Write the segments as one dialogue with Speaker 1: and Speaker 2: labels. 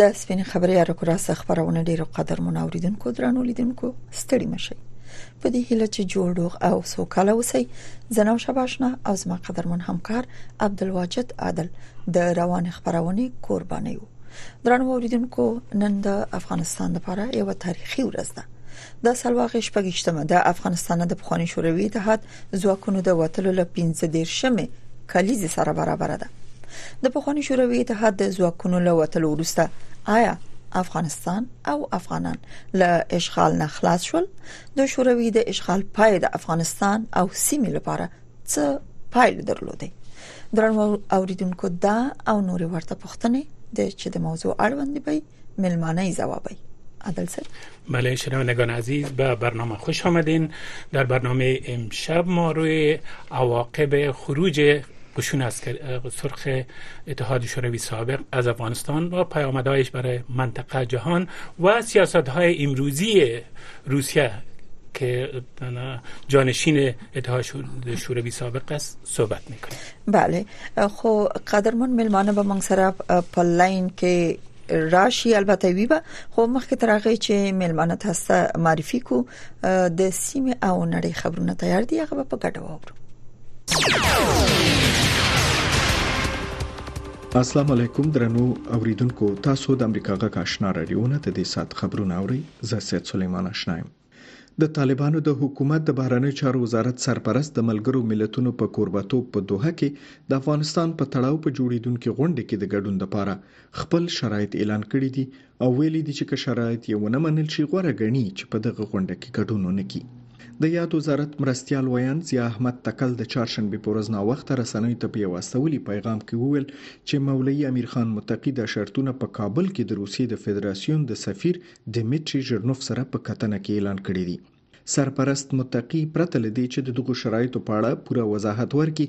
Speaker 1: د سپین خبري یا راکراسه خبرونه ډیرو قدر منوریدونکو درنو لیدونکو ستړي مشي په دې هیله چې جوړ روغ او سوکاله اوسئ زناو شباشنا او زما قدرمن همکار عبدالواجد عادل د روان خبرونه قرباني وو درنو اوریدونکو نن د افغانستان لپاره یو تاریخي ورځ ده د سلواغې شپږشتمه د افغانستان د پخوانی شوروي اتحاد ځواکونو د وټلو له 15 دیرشمه کلیزې سره برابر ده د پخوانی شوروي اتحاد د ځواکونو له وټلو وروسته آیا افغانستان او افغانان له اشغال نه خلاص شول د شوروي د اشغال پای د افغانستان او سیمې لپاره څه پایل درلوده درنو اوریدونکو دا او نور ورته پوښتنې د چې د موضوع اړوند به ملمانه یې جوابي عادل سر
Speaker 2: بله شنوندگان عزیز به برنامه خوش آمدین در برنامه امشب ما روی عواقب خروج قشون از سرخ اتحاد شوروی سابق از افغانستان و پیامدهایش برای منطقه جهان و سیاست های امروزی روسیه که جانشین اتحاد شوروی سابق است صحبت میکنیم
Speaker 1: بله خو قدرمن ملمانه به منصرف سره په لاین کې راشي البته وی به خو مخکې تر هغه چې ملمانه تاسو ته معرفي کو د سیمه او نړۍ خبرونه تیار دي هغه په ګډه وورو
Speaker 3: السلام علیکم درنو اوریدونکو تاسو د امریکا غږ آشنا رادیو نه د دې سات خبرونه اوري زه سید سلیمان آشنایم د طالبانو د حکومت د بهرنیو چارو وزارت سرپرست د ملګرو ملتونو په کوربتوب په دوحه کې د افغانستان په تړاو په جوړیدونکو غونډه کې د ګډون لپاره خپل شرایط اعلان کړي دي او ویلي دي چې که شرایط یې ونه منل شي غوره غني چې په دغه غونډه کې ګډون ونه کړي د یاد وزارت مرستیال ویاند ضیا احمد تکل د چهارشنبې په ورځ ناوخته رسنیو ته په یو استولي پیغام کې وویل چې مولوي امیرخان متقي دا شرطونه په کابل کې د روسیې د فدراسیون د سفیر دیمیتري ژرنوف سره په کتنه کې اعلان کړي دي. سرپرست متقي پرته له دې چې د دغو شرایطو په اړه پوره وضاحت ورکړي،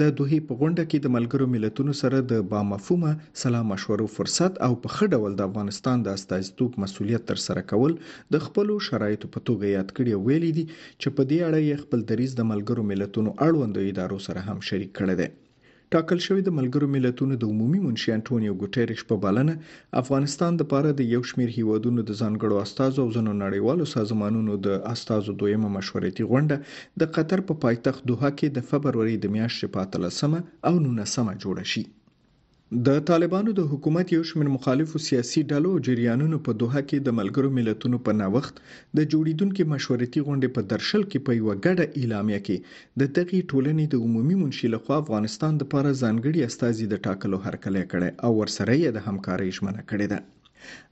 Speaker 3: د دوحې په غونډه کې د ملګرو ملتونو سره د بامفهومه سلا مشورو فرصت او په ښه ډول د افغانستان د استازیتوب مسؤلیت ترسره کول د خپلو شرایطو په توګه یاد کړي او ویلي دي چې په دې اړه یې خپل دریځ د ملګرو ملتونو اړوندو ادارو سره هم شریک کړی دی. ټاکل شوې د ملګرو ملتونو د عمومي منشي انټونیو ګوټیرش په بلنه افغانستان د پاره د یو شمیر هیوادونو د ځانګړو استازو او ځنو نړیوالو سازمانونو د استازو دویمه مشورتي غونډه د قطر په پایتخت دوحه کې د فبروري د میاشتې په اتلسمه او نولسمه جوړه شي. د طالبانو د حکومت یو شمېر مخالفو سیاسي ډلو او جریانونو په دوحه کې د ملګرو ملتونو په نوښت د جوړیدونکې مشورتي غونډې په درشل کې په یوه ګډه اعلامیه کې د دغې ټولنې د عمومي منشي له خوا افغانستان لپاره ځانګړي استازي د ټاکلو هرکلی کړی او ورسره یې د همکارۍ ژمنه کړې ده.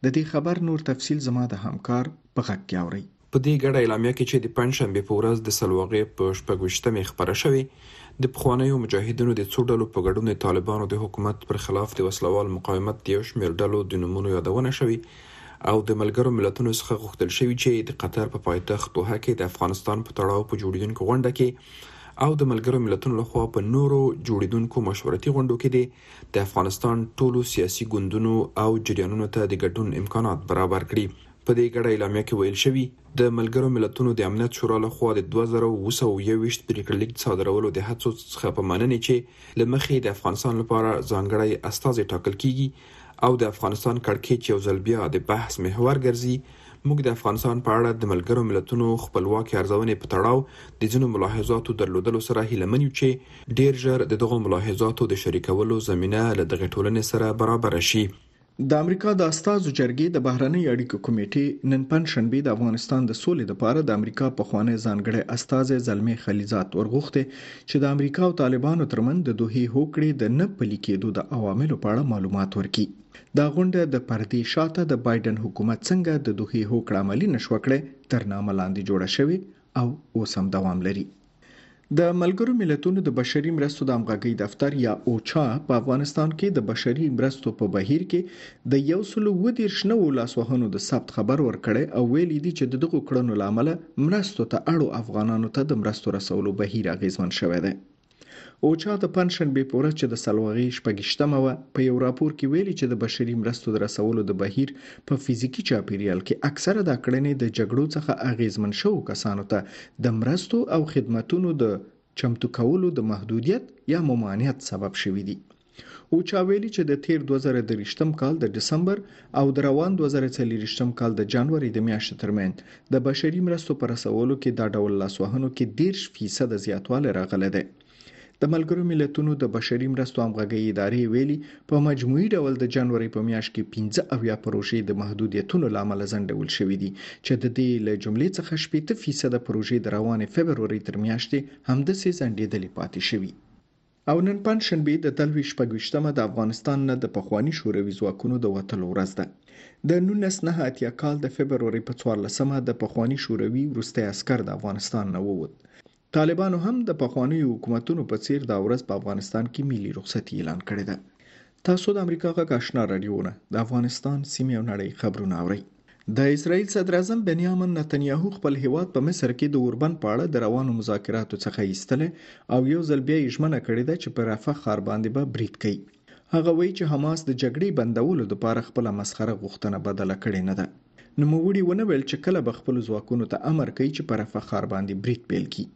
Speaker 3: د دې خبر نور تفصیل زما د همکار په غږ کې اورئ.
Speaker 4: په دې ګډه اعلامیه کې چې د پنجشنبې په ورځ د سلواغې په شپږ ویشت مې خپره شوې، د پخوانیو مجاهدینو د څو ډلو په ګډون د طالبانو د حکومت پر خلاف د وسلهوال مقاومت د یو شمېر ډلو د نومونو یادونه شوې او د ملګرو ملتونو څخه غوښتل شوي چې د قطر په پایتخت دوحه کې د افغانستان په تړاو په جوړیدونکو غونډه کې او د ملګرو ملتونو لخوا په نورو جوړیدونکو مشورتي غونډو کې دې د افغانستان ټولو سیاسي ګوندونو او جریانونو ته د ګډون امکانات برابر کړي په دې ګډه اعلامیه کې ویل شوي د ملګرو ملتونو د امنیت شورا لخوا د 2021 پریکړه لیک صادرولو د هڅو څخه په مننې چې لمخې د افغانستان لپاره ځانګړی استازی ټاکل کیږي او د افغانستان کړکېچ یو ځل بیا د بحث محور ګرځي، موږ د افغانستان په اړه د ملګرو ملتونو خپلواکې ارزونې په تړاو د ځینو ملاحظاتو درلودلو سره هیله من یو چې ډېر ژر د دغو ملاحظاتو د شریکولو زمینه له دغې ټولنې سره برابره شي.
Speaker 3: د امریکا د استازو جرګې د بهرنیو اړیکو کمېټې نن پنجشنبه د افغانستان د سولې لپاره د امریکا پخوانی ځانګړی استازی زلمی خلیلزاد ورغوښتی چې د امریکا او طالبانو ترمنځ د دوحې هوکړې د نه پلي کېدو د عواملو په اړه معلومات ورکړي. دا غونډه د پردې شاته د بایډن حکومت څنګه د دوحې هوکړه عملي نه شوه کړی تر نامه لاندې جوړه شوې او اوس هم دوام لري. د ملګرو ملتونو د بشري مرستو د همغږۍ دفتر یا اوچا په افغانستان کې د بشري مرستو په بهیر کې د یو سل اووه دېرش نوو لاسوهنو د ثبت خبر ورکړی او ویل یې دي چې د دغو کړنو له امله مرستو ته اړو افغانانو ته د مرستو رسولو بهیر اغېزمن شوی دی. اوچا د پنجشنبې په ورځ چې د سلواغې شپږیشتمه وه، په یو راپور کې ویلي چې د بشري مرستو د رسولو د بهیر په فزیکي چاپېریال کې اکثره دا کړنې د جګړو څخه اغېزمن شوو کسانو ته د مرستو او خدمتونو د چمتو کولو د محدودیت یا ممانعت سبب شوي دي. اوچا ویلي چې د تیر دوه زره درویشتم کال د ډسمبر او د روان دوه زره څلوېښتم کال د جنورۍ د میاشتې ترمنځ د بشري مرستو په رسولو کې دا ډول لاسوهنو کې دېرش فیصده زیاتوالی راغلی دی. د ملګرو ملتونو د بشري مرستو همغږۍ ادارې ویلي، په مجموعي ډول د جنورۍ په میاشت کې پنځه اویا پروژې د محدودیتونو له امله ځنډول شوې دي چې د دې له جملې څخه شپېته فیصده پروژې د روانې فبرورۍ تر میاشتې همداسې ځنډېدلې پاتې شوي. او نن پنجشنبه د تلوي شپږ ویشتمه د افغانستان نه د پخواني شوروي ځواکونو د وتلو ورځ ده. د نولس نهه اتیا کال د فبرورۍ په څوارلسمه د پخواني شوروي وروستی عسکر د افغانستان نه ووت. طالبانو هم د پخوانیو حکومتونو په څېر دا ورځ په افغانستان کې ملي رخصتي اعلان کړې ده. تاسو د امریکا غږ آشنا رادیو نه د افغانستان سیمې او نړۍ خبرونه اورئ. د اسرائیل صدراعظم بنیامن نتنیاهو خپل هیواد په مصر کې د اوربند په اړه د روانو مذاکراتو څخه ایستلی او یو ځل بیا یې ژمنه کړې ده چې په رفح ښار باندې به برید کوي. هغه وایي چې حماس د جګړې بندولو لپاره خپله مسخره غوښتنه بدله کړې نه ده. نوموړي ونه ویل چې کله به خپلو ځواکونو ته امر کوي چې په رفح ښار باندې برید پیل کړي.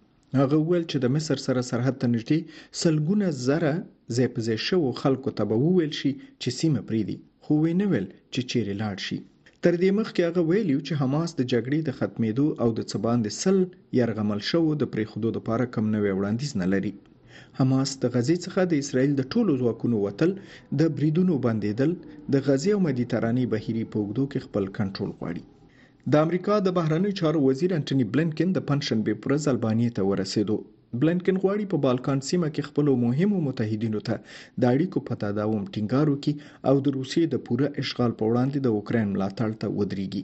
Speaker 3: هغه وویل چې د مصر سره سرحد ته نږدې سلګونه زره ځای په ځای شوو خلکو ته به وویل شي چې سیمه پریږدي خو ویې نه ویل چې چیرې لاړ شي تر دې مخکې هغه ویلي چې حماس د جګړې د ختمېدو او د څه باندې سل یرغمل شوو د پرېښودو لپاره کوم نوی وړاندیز نه لري حماس د غزې څخه د اسرایل د ټولو ځواکونو وتل د بریدونو بندېدل د غزې او مدیترانې بهیري په اوږدو کې خپل کنټرول غواړي د امریکا د بهرنیو چارو وزیر انټوني بلنکن د پنجشنبې پر ورځ البانیې ته ورسېدو. بلنکن غواړي په بالکان سیمه کې خپلو مهمو متحدینو ته د اړیکو په تداوم ټینګار وکړي او د روسیې د پوره اشغال په وړاندې د اوکراین ملاتړ ته ودرېږي.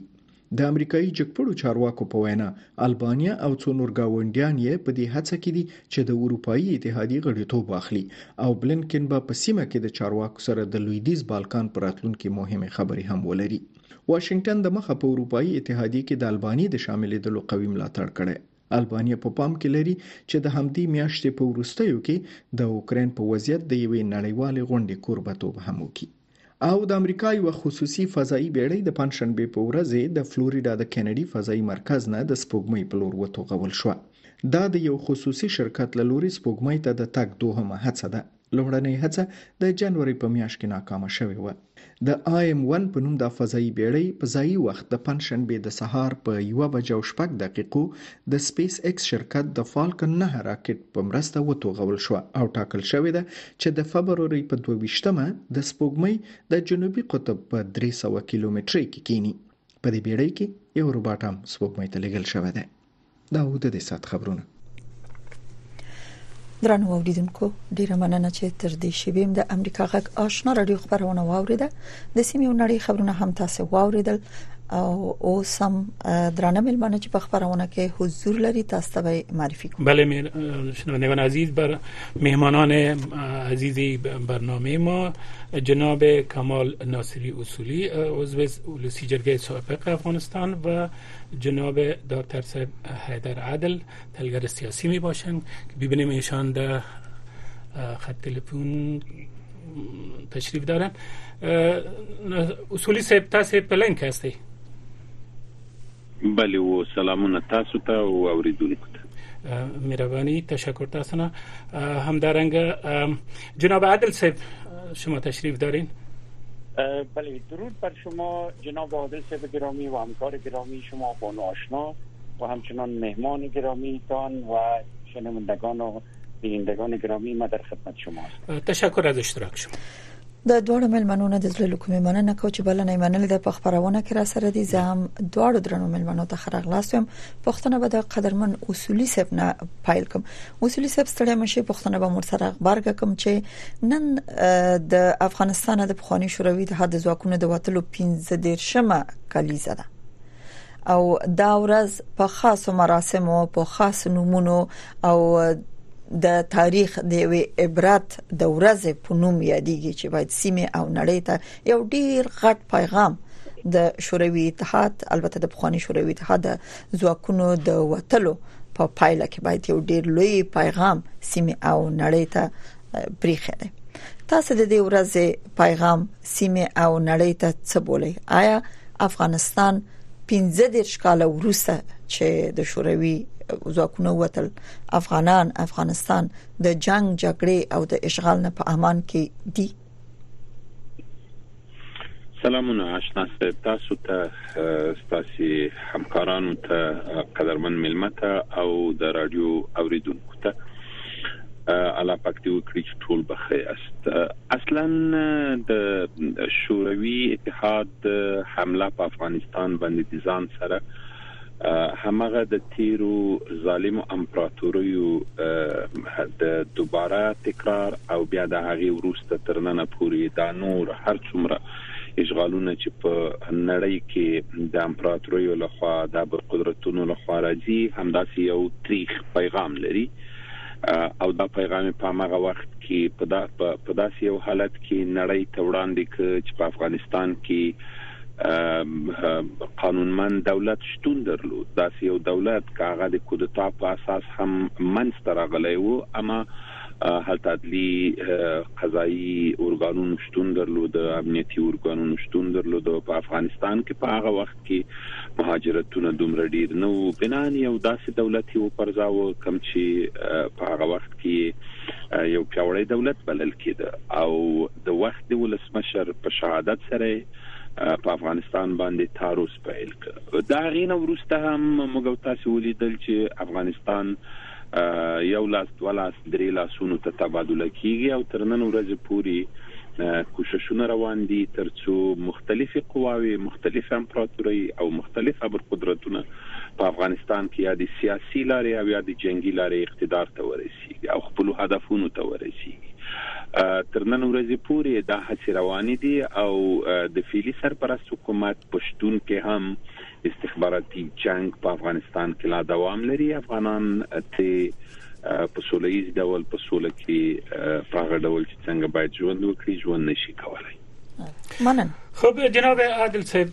Speaker 3: د امریکایي جګپړو چارواکو په وینا البانیا او څو نور ګاونډیان یې په دې هڅه کې دي چې د اروپایي اتحادیې غړیتوب واخلي او بلنکن به په سیمه کې د چارواکو سره د لویدیځ بالکان پر راتلونکې مهمې خبرې هم ولري. واشنګټن د مخه په اروپایي اتحادیه کې د البانیې د شاملېدلو قوي ملاتړ کړی البانیه په پام کې لري چې د همدې میاشتې په وروستیو کې د اوکراین په وضعیت د یوې نړیوالې غونډې کوربتوب هم وکړي او د امریکا یو خصوصي فضایی بیړۍ د پنځشنبه په ورځ د فلوریدا د کینیډي فضایی مرکز نه د سپوږمۍ په لور وتوغول شو دا د یو خصوصي شرکت له لوري سپوږمۍ ته د تګ دوهمه هڅه ده لومړنۍ هڅه د جنوري په میاشت کې ناکامه شوې وه. د آیم ون په نوم دا فضايي بېړۍ په ځايي وخت د پنجشنبې د سهار په یوه بجه او شپږ دقیقو د سپېس اېکس شرکت د فالکن نهه راکټ په مرسته وتوغول شوه او ټاکل شوې ده چې د فبرورۍ په دوه ویشت مه د سپوږمۍ د جنوبي قطب په درې سوه کیلومترۍ کې کېني. په دې بېړۍ کې یو روباټ هم سپوږمۍ ته لېږل شوی دی. دا و د دې سات خبرونه
Speaker 1: درنو اوریدونکو ډیره مننه چې تر دې شیبې د امریکا غږ آشنا رادیو خبرونه واوریده د سیمې او نړۍ خبرونه هم تاسو واوریدل او اوس هم درنه ملمنه چې په خبرونه کې حضور لري تاسو ته معرفي کوم
Speaker 2: بله شنوندگان عزیز بر مهمانان عزیزی برنامه ما جناب کمال ناصری اصولی عضو ولسی جرګه سابق افغانستان و جناب دکتر صاحب حیدر عدل تلگر سیاسی می باشند که ببینیم ایشان در خط تلفن تشریف دارن اصولی صاحب تاسو پلنک هستی
Speaker 5: بله و سلامونه تاسو ته او اوریدونکو ته
Speaker 2: مهربانی تشکر تاسو نه همدارنګه جناب عادل صاحب شما تشریف دارین
Speaker 6: بله درود بر شما جناب عادل صاحب گرامی و همکار گرامی شما بانو آشنا و همچنان مهمان گرامی تان و شنوندگان و بینندگان گرامی ما در خدمت شما
Speaker 2: هستم تشکر از اشتراک شما
Speaker 1: د دوړو ملمنو نه د زړه لکومې مننه کو چې بلنه منل د په خبرونه کې را سره دي زه هم دوړو درنو ملمنو ته خره غلاس يم پښتنه به د قدرمن اصولي صاحب نه پایل کوم اصولي صاحب ستړي مشه پښتنه به مور سره غبرګ کوم چې نن د افغانستان د پخوانی شوروي اتحاد د ځواکونو د وټلو 15 شمه کلیزه ده او دا ورځ په خاصو مراسمو په خاص نمونو او د تاریخ د وی عبرت د ورځې په نوم یادېږي چې باید سیمه او نړۍ ته یو ډیر غټ پیغام د شوروي اتحاد البته د پخوانی شوروي اتحاد ځواکونو د وټلو په پایله کې باید یو ډیر لوی پیغام سیمه او نړۍ ته پریخي دی تاسو د دې ورځې پیغام سیمه او نړۍ ته څه بولئ آیا افغانستان 15 کال وروسته چې د شوروي ځواکونه وتل افغانان افغانستان د جنگ جګړې او د اشغال نه په امان کې دي
Speaker 5: سلامونه آشنا صاحب تاسو ته ستاسو همکارانو ته قدرمن ملمته او د رادیو اوریدونکو ته الله پاک دې وکړي چې ټول بخیر است اصلا د شوروي اتحاد حمله په افغانستان باندې د ځان سره همغه د تیرو ظالم امپراتوریو د دوباره تکرار او بیا د هغه وروسته ترننه پوری دا نور هر څومره اشغالونه چې په نړۍ کې د امپراتوریو لخوا د بر قدرتونو لخوا راځي همداسې یو تاریخ پیغام لري او دا پیغام په هغه وخت کې په داسې یو حالت کې نړۍ ته وړاندې ک چې په افغانستان کې قانونمند دولت شتون درلود داسې یو دولت که هغه د کودتا په اساس هم منځ ته راغلی وو اما هلته عدلي قضایي ارګانونو شتون درلود امنیتي ارګانونو شتون درلود په افغانستان کې په هغه وخت کې مهاجرتونه دومره ډیر نه وو بنان یو داسې دولت یو پرځاو کم چې په هغه وخت کې یو پیاوړی دولت بلل کېده او د وخت د ولسمشر په شهادت سره په افغانستان باندې تعرض پیل کړ دا غینه ورسته هم موږ تاسو ولیدل چې افغانستان یو لاس دوه لاس درې لاسونو ته تبادله کیږي او تر نن ورځې پوري کوششونه روان دي ترڅو مختلفي قواوي مختلف امپراتوري او مختلف ابر قدرتونه په افغانستان کې یا د سیاسي لارې او یا د جنگي لارې اقتدار ته ورسي ورسیږي او خپلو هدفونو ته ورسیږي. تر نن ورځې پورې دا هڅې روانې دي او د فعلي سرپرست حکومت په شتون کې هم استخباراتي جنګ په افغانستان کې لا دوام لري. افغانان ترې په سوله ییز ډول په سوله کې په هغه ډول چې څنګه باید ژوند وکړي ژوند نشي کولای.
Speaker 1: مننه.
Speaker 2: خب جناب عادل صاحب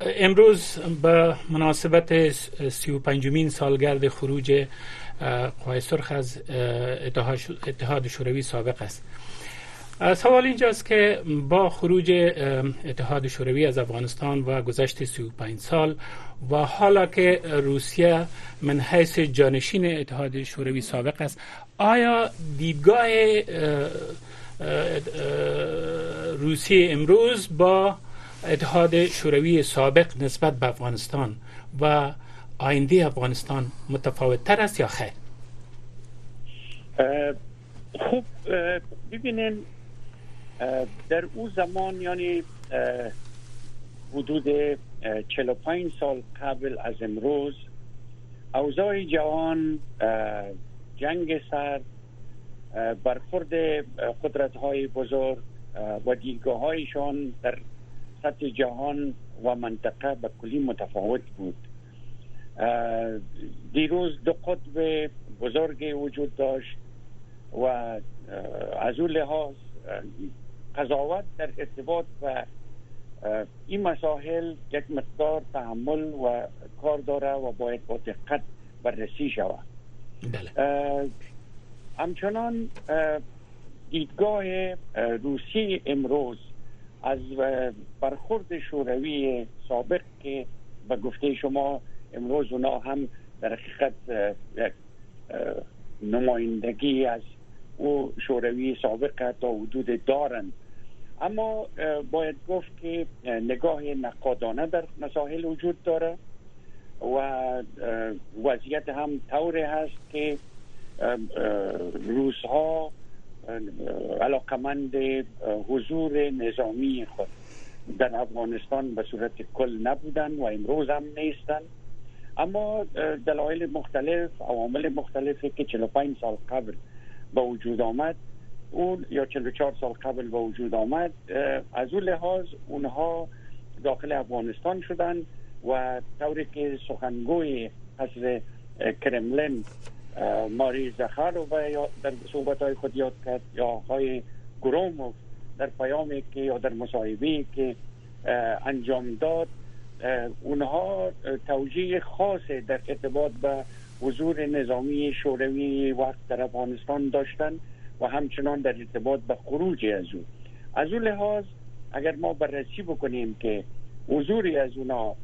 Speaker 2: امروز به مناسبت سی و پنجمین سالگرد خروج قوای سرخ از اتحاد شوروی سابق است سوال اینجاست که با خروج اتحاد شوروی از افغانستان و گذشت 35 سال و حالا که روسیه من حیث جانشین اتحاد شوروی سابق است آیا دیدگاه روسیه امروز با اتحاد شوروی سابق نسبت به افغانستان و آینده افغانستان متفاوت تر است یا خیر
Speaker 6: خب ببینین در او زمان یعنی حدود 45 سال قبل از امروز اوضاع جهان جنگ سرد برخورد قدرت های بزرگ و دیدگاه هایشان در سطح جهان و منطقه به کلی متفاوت بود دیروز دو قطب بزرگ وجود داشت و از اون لحاظ قضاوت در ارتباط و این مسائل یک مقدار تحمل و کار داره و باید با دقت بررسی شود بله. همچنان دیدگاه روسی امروز از برخورد شوروی سابق که به گفته شما امروز اونا هم در حقیقت یک نمایندگی از او شوروی سابق تا حدود دارند اما باید گفت که نگاه نقادانه در مسائل وجود داره و وضعیت هم طوری هست که ها علاقمند حضور نظامی خود در افغانستان به صورت کل نبودن و امروز هم نیستن اما دلایل مختلف عوامل مختلفی که 45 سال قبل به وجود آمد اون یا 44 سال قبل به وجود آمد از اون لحاظ اونها داخل افغانستان شدن و طوری که سخنگوی قصر کرملین ماری زخارو در صحبت های خود یاد کرد یا آقای گروموف در پیامی که یا در مصاحبه که انجام داد اونها توجیه خاص در ارتباط به حضور نظامی شوروی وقت در افغانستان داشتن و همچنان در ارتباط به خروج از او از اون لحاظ اگر ما بررسی بکنیم که حضور از اونا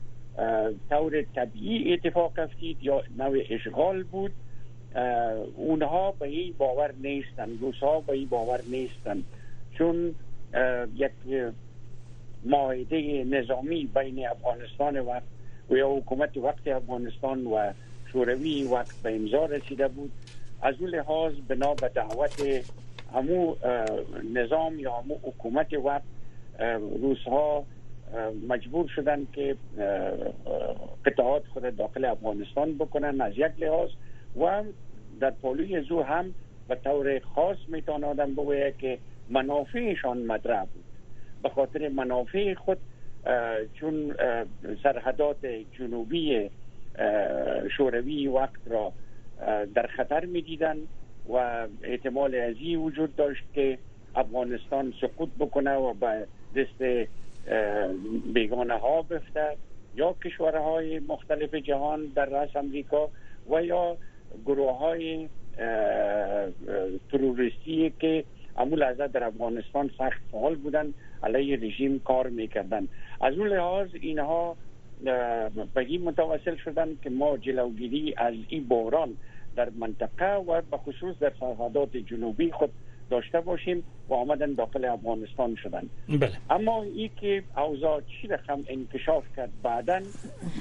Speaker 6: طور طبیعی اتفاق افتید یا نوع اشغال بود اونها به این باور نیستن روسها به این باور نیستن چون یک معایده نظامی بین افغانستان و و یا حکومت وقت افغانستان و شوروی وقت به امضا رسیده بود از اون لحاظ بنا به دعوت همو نظام یا همو حکومت وقت روس ها مجبور شدن که قطعات خود داخل افغانستان بکنن از یک لحاظ و در پالوی زو هم به طور خاص میتوان آدم بگویه که منافعشان مطرح بود به خاطر منافع خود چون سرحدات جنوبی شوروی وقت را در خطر میدیدن و احتمال ازی وجود داشت که افغانستان سقوط بکنه و به دست بیگانه ها بفته یا کشورهای مختلف جهان در رأس امریکا و یا گروه های تروریستی که امول در افغانستان سخت فعال بودن علیه رژیم کار میکردن از اون لحاظ اینها به این متوسل شدن که ما جلوگیری از این بحران در منطقه و به خصوص در سرحدات جنوبی خود داشته باشیم و آمدن داخل افغانستان شدن
Speaker 2: بله.
Speaker 6: اما ای که اوضاع چی رقم انکشاف کرد بعدا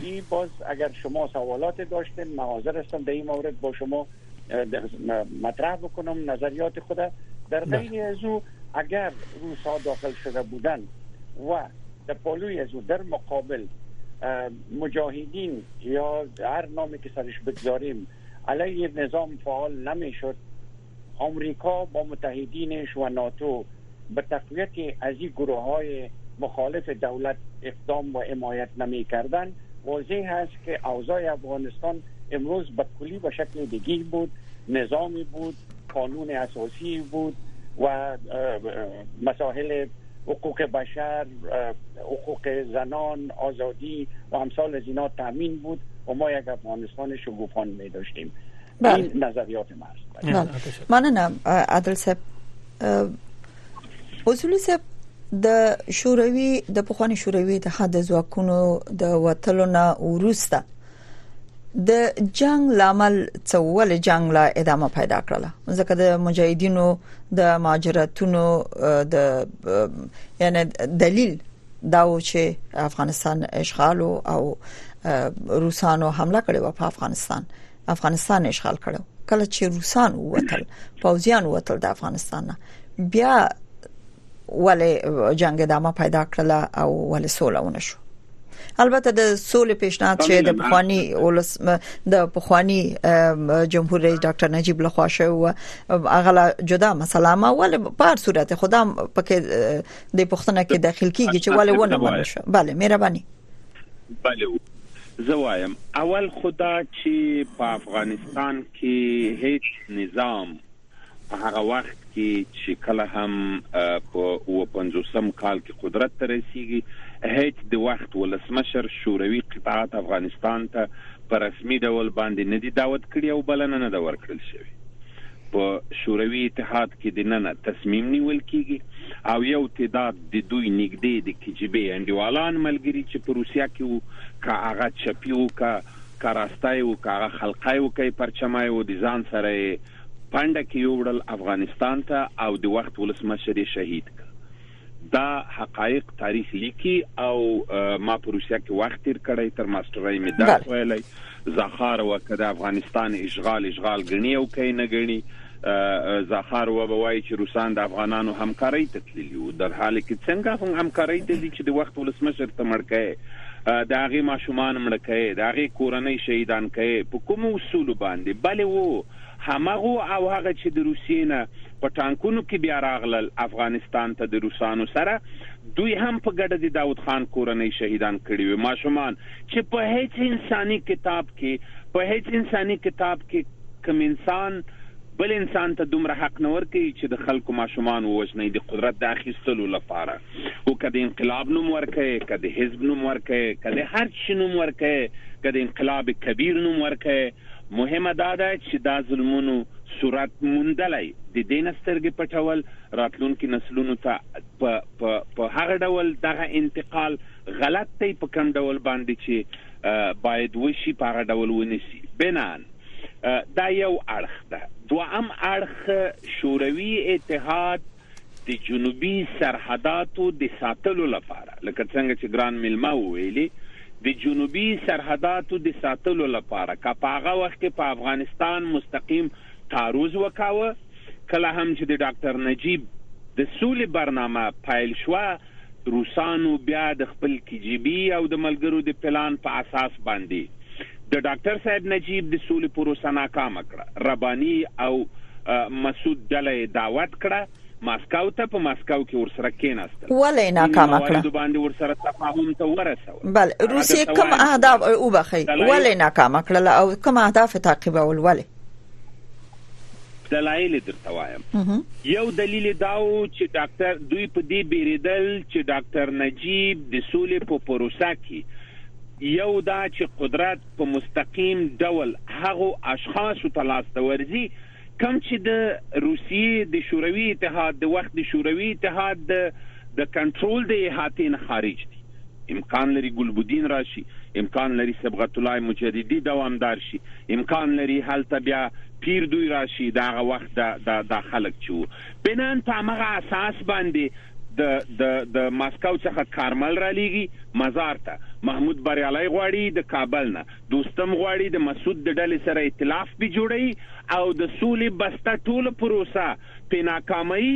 Speaker 6: ای باز اگر شما سوالات داشتین محاضر هستم در این مورد با شما مطرح بکنم نظریات خود در بله. غیر از او اگر روسا داخل شده بودند و در پالوی از در مقابل مجاهدین یا هر نامی که سرش بگذاریم علیه نظام فعال شد آمریکا با متحدینش و ناتو به تقویت از این گروه های مخالف دولت اقدام و حمایت نمی کردن واضح هست که اوضاع افغانستان امروز به کلی به شکل دیگی بود نظامی بود قانون اساسی بود و مسائل حقوق بشر حقوق زنان آزادی و همسال از اینا تامین بود و ما یک افغانستان شگوفان می داشتیم بله. این نظریات ما است
Speaker 1: مننه عادل صاحب اصولي صاحب د شوروي د پخوانی شوروي اتحاد د ځواکونو د وټلو نه ورسته د جنگ لامل څول جنگ لا ادامه پیدا کړله ځکه د مجاهدینو د ماجراتونو د یعنی دلیل دا و چې افغانستان اشغال او روسانو حمله کړې و په افغانستان افغانستان اشغال کړو کله چې روسان ووتل پوځیان ووتل د افغانستان نه بیا ولې جنگ ادامه پیدا کړل او ولې سوله ونه شو البته د سولې پیشنهاد چې د پخوانی اولس د پخوانی جمهور رئیس ډاکټر نجیب له خوا شو هغه لا جدا مسله ما ول په هر صورت خدام پکې د پښتنه کې داخل کیږي چې ول ونه ونه شو bale مهرباني
Speaker 5: بله زه وایم اول خو دا چی په افغانستان کی هیڅ نظام په هغه وخت کی چی کله هم په اووه پنځوسم کال کی قدرت ته رسیږي هیڅ د وخت ولسمشر شوروي قطعات افغانستان ته په رسمي ډول باندې نه دي دعوت کړي او بلنه نه ده ورکړل شوې په شوروي اتحاد کې دننه تصمیم نیول کیږي او یو تعداد ددوی نږدې د کجیبې انډیوالان ملګري چې په روسیه کې وو که هغه چپي وو که که راستی وو که هغه خلقی وو که یې پرچمی وو د ځان سره یې پنډه کې یووړل افغانستان ته او د وخت ولسمشر یې شهید کړ. دا حقایق تاریخ لیکي او ما په روسیه کې وخت تیر کړی تر ماسترۍ مې درس ویلی زاخار و که د افغانستان اشغال اشغال ګڼي او که نه ګڼي زاخار و به وایي چې روسان د افغانانو همکارۍ ته تللي وو در حال کې څنګه همکارۍ ته ځي چې د وخت ولسمشر ته مړ کړي د هغې ماشومان مړ کړي د هغې کورنۍ شهیدان کړي په کوم اصول باندې بله وو همغو او هغه چې د روسیې نه په ټانکونو کې بیا راغلل افغانستان ته د روسانو سره دوی هم په ګډه د داود خان کورنۍ شهیدان کړي وي ماشومان چې په هیڅ انساني کتاب کې په هیڅ انساني کتاب کې کوم انسان بل انسان ته دومره حق نه ورکوي چې د خلکو ماشومان ووژني د قدرت د اخیستلو لپاره او که د انقلاب نوم ورکوي که د حزب نوم ورکوي که د هر چی نوم ورکوي که د انقلاب کبیر نوم ورکوي مهمه دا ده چې دا ظلمونو صورت موندلی، د دې نه سترګې پټول راتلونکي نسلونو ته په په په هغه ډول دغه انتقال غلط دی په کوم ډول باندې چې باید وشي په هغه ډول ونه شي بناً دا یو اړخ ده دوهم اړخ شوروي اتحاد د جنوبي سرحداتو د ساتلو لپاره، لکه څنګه چې ګران مېلمه وویلې، د جنوبي سرحداتو د ساتلو لپاره که په هغه وخت کې په افغانستان مستقیم تعرض وکاوه، کله هم چې د ډاکټر نجیب د سولې برنامه پیل شوه، روسانو بیا د خپل کيجيبي او د ملګرو د پلان په اساس باندي د ډاکټر صاحب نجيب د سولې پروسه ناکامه کړه، رباني او مسعود ډله يې دعوت کړه ماسکو ته، په ماسکو کې ورسره کېناستل،
Speaker 1: ولې يې ناکامه کړه؟
Speaker 5: ځينو مواردو باندې ورسره تفاهم ته ورسول.
Speaker 1: بله، روسيې کوم اهداف، وبخښئ، ولې ناکامه کړل او کوم اهداف يې تعقيبول؟ ولې؟
Speaker 5: دلایل یې درته وایم. یو دلیل یې دا و چې ډاکټر، دوی په دې بېرېدل چې ډاکټر نجیب د سولې په پروسه کې یو دا چې قدرت په مستقیم ډول هغو اشخاصو ته لاس ته ورځي کوم چې د روسیې د شوروي اتحاد د وخت د شوروي اتحاد د د کنټرول د احاطې نه خارج دي. امکان لري ګلبدین راشي، امکان لري صبغت الله مجددي دوامدار شي، امکان لري هلته بیا پیر دوی راشي، د هغه وخت د د دا خلک چې وو. بناً په همغه اساس باندې د د د ماسکو څخه کارمل رالیږي مزار ته، محمود بریالی غواړي د کابل نه، دوستم غواړي د مسعود د ډلې سره ایتلاف بې جوړوي او د سولې بسته ټوله پروسه د ناکامۍ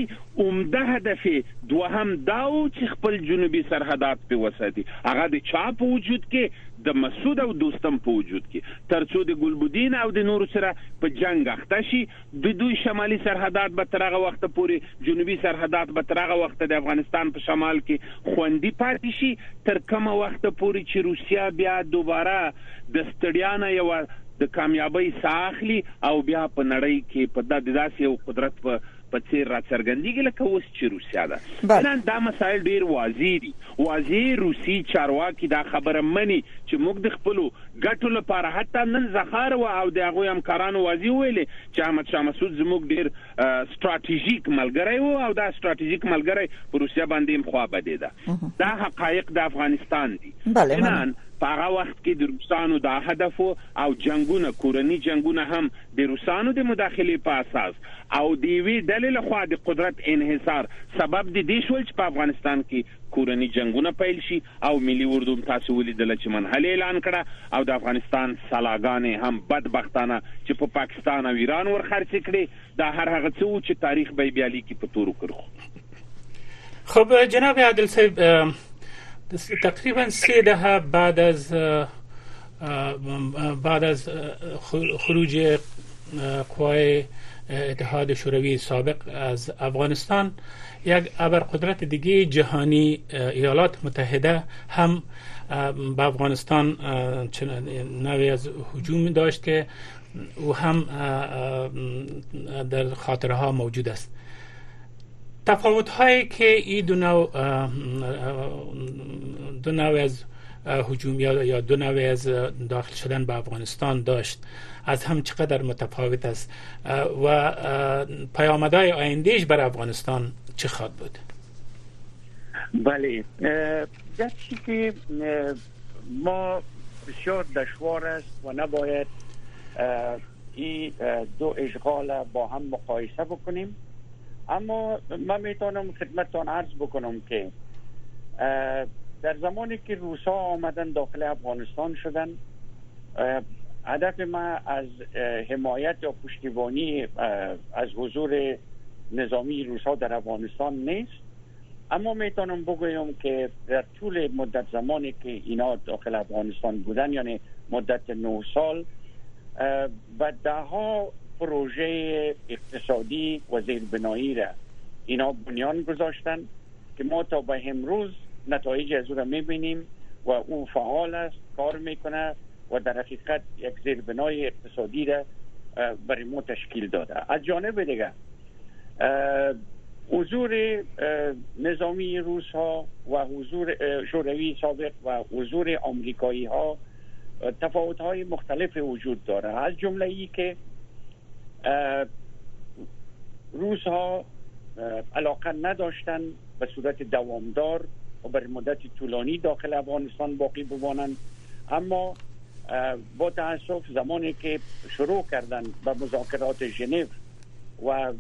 Speaker 5: عمده هدف یې دوهم دا و چې خپل جنوبي سرحدات پرې وساتي، هغه د چا په وجود کې؟ د مسعود او دوستم په وجود کې، تر څو د ګلبدین او د نورو سره په جنګ اخته شي، د دوی شمالي سرحدات به تر هغه وخته پورې، جنوبي سرحدات به تر هغه وخته د افغانستان په شمال کې خوندي پاتې شي، تر کومه وخته پورې چې روسیه بیا دوباره. د ستړیا نه یوه د کامیابۍ ساه اخلي او بیا په نړۍ کې په د داسې یو قدرت په په څېر راڅرګندېږي لکه اوس چې روسیه ده. بله. دا مسایل ډېر واضح دي. واضح روسي چارواکي دا خبره مني چې موږ د خپلو ګټو لپاره حتی نن زخاروا او د هغوی همکارانو واضح وویلې چې احمد شاه مسعود زموږ ډېر ستراتیژیک ملګری و او دا ستراتیژیک ملګری په روسیه باندې هم خوا بدېده. دا حقایق د افغانستان دي.
Speaker 1: بله مننه.
Speaker 5: په هغه وخت کې د روسانو دا هدف و او جنګونه، کورني جنګونه هم د روسانو د مداخلې په اساس او د یوې ډلې له خوا د قدرت انحصار سبب د دې شول چې په افغانستان کې کورني جنګونه پیل شي او ملي اردو هم تاسو ولیدله چې منحل اعلان کړه او د افغانستان سلاګانې هم بد بختانه چې په پاکستان او ایران ور خرڅې کړې دا هر هغه څه وو چې تاریخ به یې بیا لیکي په تورو کرښو.
Speaker 2: خب جناب عادل صاحب تقریبا سه دهه بعد از بعد از خروج قوای اتحاد شوروی سابق از افغانستان یک ابرقدرت دیگه جهانی ایالات متحده هم به افغانستان نوی از حجوم داشت که او هم در خاطرها موجود است تفاوت هایی که ای دو نوع دو نوع از هجوم یا یا دو نوع از داخل شدن به افغانستان داشت از هم چقدر متفاوت است و پیامدهای آیندهش بر افغانستان چه خواد بود
Speaker 6: بله در چی که ما بسیار دشوار است و نباید این دو اشغال با هم مقایسه بکنیم اما من میتونم خدمتتان عرض بکنم که در زمانی که روسا آمدن داخل افغانستان شدن هدف ما از حمایت یا پشتیبانی از حضور نظامی روسا در افغانستان نیست اما میتونم بگویم که در طول مدت زمانی که اینا داخل افغانستان بودن یعنی مدت نه سال و ها پروژه اقتصادی و زیربنایی را اینا بنیان گذاشتن که ما تا به امروز نتایج از او را میبینیم و او فعال است کار میکنه و در حقیقت یک زیربنای اقتصادی را برای ما تشکیل داده از جانب دیگر حضور نظامی روس ها و حضور شوروی سابق و حضور آمریکایی ها تفاوت های مختلف وجود داره از جمله ای که ها علاقه نداشتن به صورت دوامدار و بر مدت طولانی داخل افغانستان باقی بمانند اما با تاسف زمانی که شروع کردن به مذاکرات ژنو و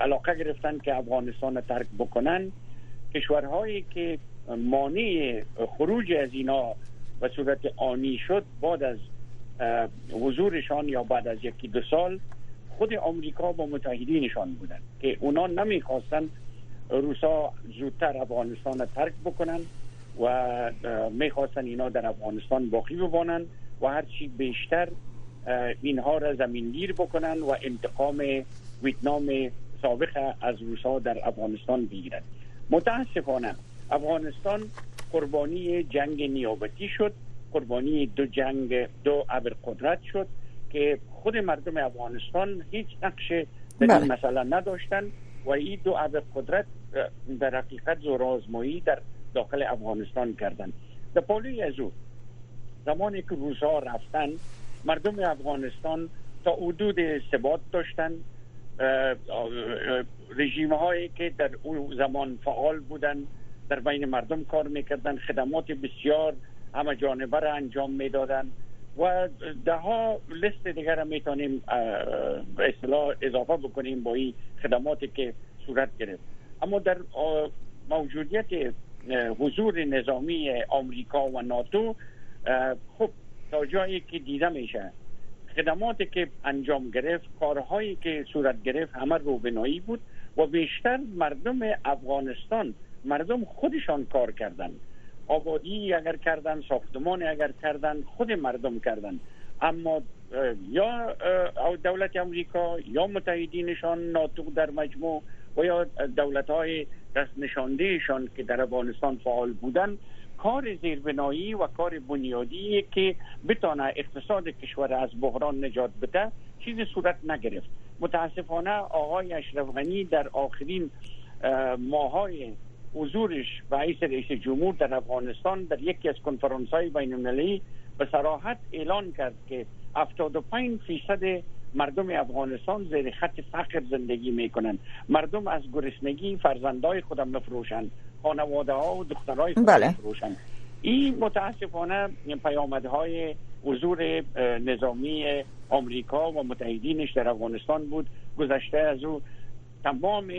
Speaker 6: علاقه گرفتن که افغانستان ترک بکنن کشورهایی که مانع خروج از اینا به صورت آنی شد بعد از حضورشان یا بعد از یکی دو سال خود آمریکا با متحدینشان بودند که اونا نمیخواستن روسا زودتر افغانستان را ترک بکنند و میخواستن اینا در افغانستان باقی ببانند و هرچی بیشتر اینها را زمینگیر بکنند و انتقام ویتنام سابق از روسا در افغانستان بگیرند متاسفانه افغانستان قربانی جنگ نیابتی شد قربانی دو جنگ دو ابرقدرت شد که خود مردم افغانستان هیچ نقش در این بله. مسئله نداشتن و این دو اب قدرت در حقیقت زور در داخل افغانستان کردند در پالی از او زمانی که روزها رفتن مردم افغانستان تا عدود ثبات داشتن رژیم هایی که در اون زمان فعال بودن در بین مردم کار میکردن خدمات بسیار همه جانبه را انجام میدادند و ده ها لست دیگر می میتونیم به اصطلاح اضافه بکنیم با این خدماتی که صورت گرفت اما در موجودیت حضور نظامی آمریکا و ناتو خب تا جایی که دیده میشه خدماتی که انجام گرفت کارهایی که صورت گرفت همه روبنایی بود و بیشتر مردم افغانستان مردم خودشان کار کردند آبادی اگر کردن ساختمان اگر کردن خود مردم کردن اما یا دولت امریکا یا متحدینشان ناتوق در مجموع و یا دولت های دست نشاندهشان که در افغانستان فعال بودن کار زیربنایی و کار بنیادی که بتانه اقتصاد کشور از بحران نجات بده چیزی صورت نگرفت متاسفانه آقای اشرف غنی در آخرین ماهای حضورش رئیس رئیس جمهور در افغانستان در یکی از کنفرانس های بین المللی به اعلان کرد که 75 فیصد مردم افغانستان زیر خط فقر زندگی می مردم از گرسنگی فرزندای خودم مفروشند خانواده ها و دخترای خودم بله. این متاسفانه پیامدهای حضور نظامی آمریکا و متحدینش در افغانستان بود گذشته از او تمام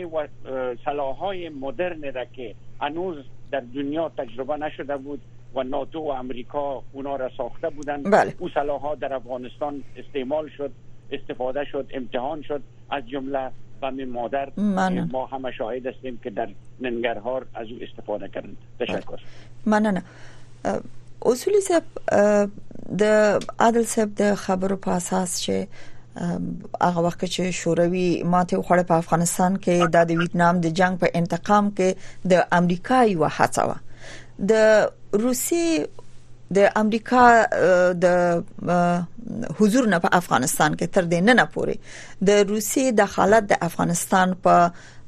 Speaker 6: های مدرن را که هنوز در دنیا تجربه نشده بود و ناتو و امریکا اونا را ساخته بودند
Speaker 1: بله.
Speaker 6: او ها در افغانستان استعمال شد استفاده شد امتحان شد از جمله بم مادر من. ما همه شاهد هستیم که در ننگرهار از او استفاده کردند تشکر
Speaker 1: نه اصولي صاحب د عادل صاحب د خبرو په اساس چې هغه وخت چې شوروي ماته خوړه په افغانستان کې د ویتنام د جنگ په انتقام کې د امریکا یو هڅه و د روسي د امریکا د حضور نه په افغانستان کې تر دې نه نه پوري د روسي دخالت د افغانستان په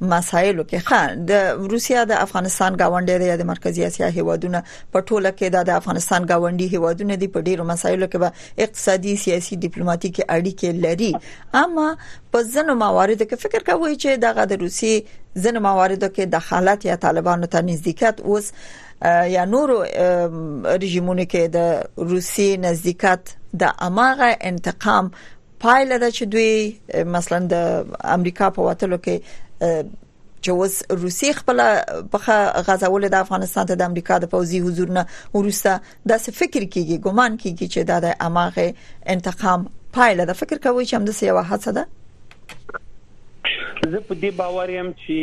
Speaker 1: مسایلو کې خان د روسیا د افغانستان گاونډي دی د مرکزی اسیا هیوادونه په ټوله کې د افغانستان گاونډي هیوادونه دی په ډیرو مسایلو کې به اقتصادي سیاسي ډیپلوماټیکي اړیکې لري اما په ځینو مواردو کې فکر کوي چې دغه د روسي ځینو مواردو کې دخالت یا طالبانو ته نزدېکت اوس یا نورو رژیمونو کې د روسي نزدېکت د اماغه انتقام پایله ده چې دوی مثلا د امریکا په وټلو کې چې اوس روسي خپل پخه غزول د افغانستان ته د امریکا د پوزي حضور نه ورسته د فکر کیږي ګومان کیږي چې دا د اماغه انتقام پایله د فکر کوي چې هم د سیوا هڅه ده
Speaker 5: زه په دې باور یم چې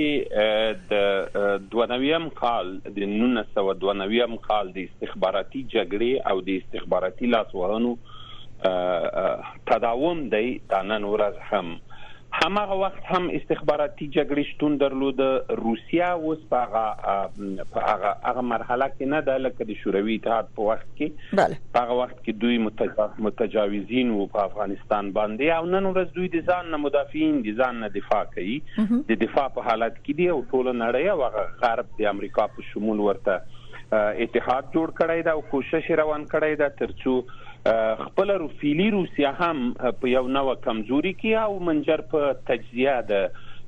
Speaker 5: د دوه نویم کال د نولس سوه دوه نویم کال د استخباراتي جګړې او د استخباراتي لاسوهنو تداوم دی دا نن ورځ هم هماغه وخت هم استخباراتي جګړې شتون درلود روسیا اوس په هغه په هغه هغه مرحله کې نه ده لکه د شوروي اتحاد په وخت کې په هغه وخت چې دوی متجاوزین وو په افغانستان باندې او نن ورځ دوی د ځان نه مدافعین دي ځان نه دفاع کوي د دفاع په حالت کې دي او ټول نړۍ او هغه غرب د امریکا په شمول ورته اتحاد جوړ کړی دا او کوشش روان کړی دا ترڅو خپل روفیلی روسیا هم په یو نو کمزوري کې او منجر په تجزیه د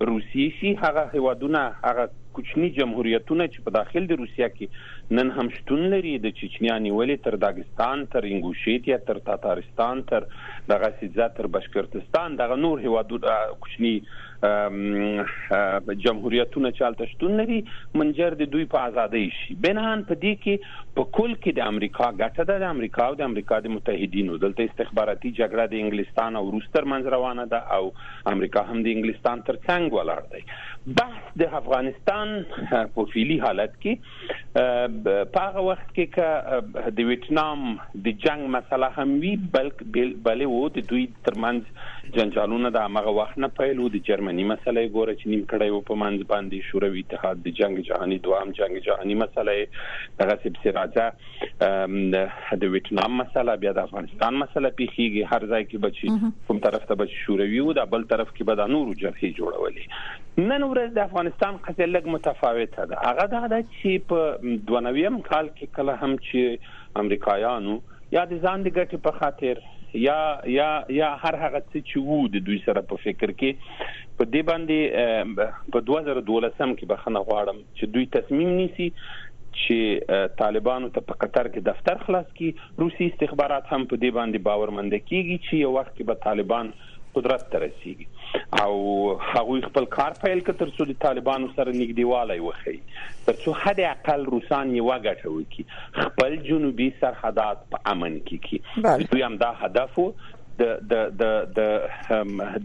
Speaker 5: روسیې شي هغه هوادونه هغه کوچني جمهوریتونه چې په داخل د روسیه کې نن هم شتون لري د چچنیا نیولې تر داګستان تر انګوشیتیا تر تاتارستان تر دغه سیزه تر بشکرتستان دغه نور هوادو کوچني جمهوریتونه چې هلته شتون لري منجر د دوی په ازادۍ شي بنان په دې کې په کل کې د امریکا ګټه ده د امریکا او د امریکا د متحدینو دلته استخباراتي جګړه د انګلستان او روس ترمنځ روانه ده او امریکا هم د انګلستان تر څنګ ولاړ دی بحث د افغانستان په فعلی حالت کې په هغه وخت کې که د ویتنام د جنگ مسله هم وی بلکې بلې وو د دوی ترمنځ جنجالونه د هغه وخت نه پیل وو د جرمني مسله ګوره چې نیم کړی وو په منځ باندې شوروي اتحاد د جنگ جهانی دوام جنگ جهانی مسله دغه سب سراجه د ویتنام مسله بیا د افغانستان مسله پیخیږي هر ځای کې بچي کوم طرف ته بچي شوروي او د بل طرف کې به د نورو جبهې جوړولې نن ورځ د افغانستان قضیه لګ متفاوته ده هغه دا ده چې په 92 کال کې کله هم چې امریکایانو یا د ځان د ګټې په خاطر یا یا یا هر هغه څه چې وو د دوی سره په فکر کې په دې باندې په 2012 کې بخنه غواړم چې دوی تصمیم نیسي چې طالبانو ته په قطر کې دفتر خلاص کړي روسي استخبارات هم په دې باندې باورمند کیږي چې یو وخت کې به طالبان قدرت ته رسیږي او هغوی خپل کار پیل کړ ترڅو د طالبانو سره نږدېوالی وخی ترڅو حد اقل روسان یې وګټه وکړي خپل جنوبي سرحدات په امن کې کړي دوی هم دا هدف وو د د د د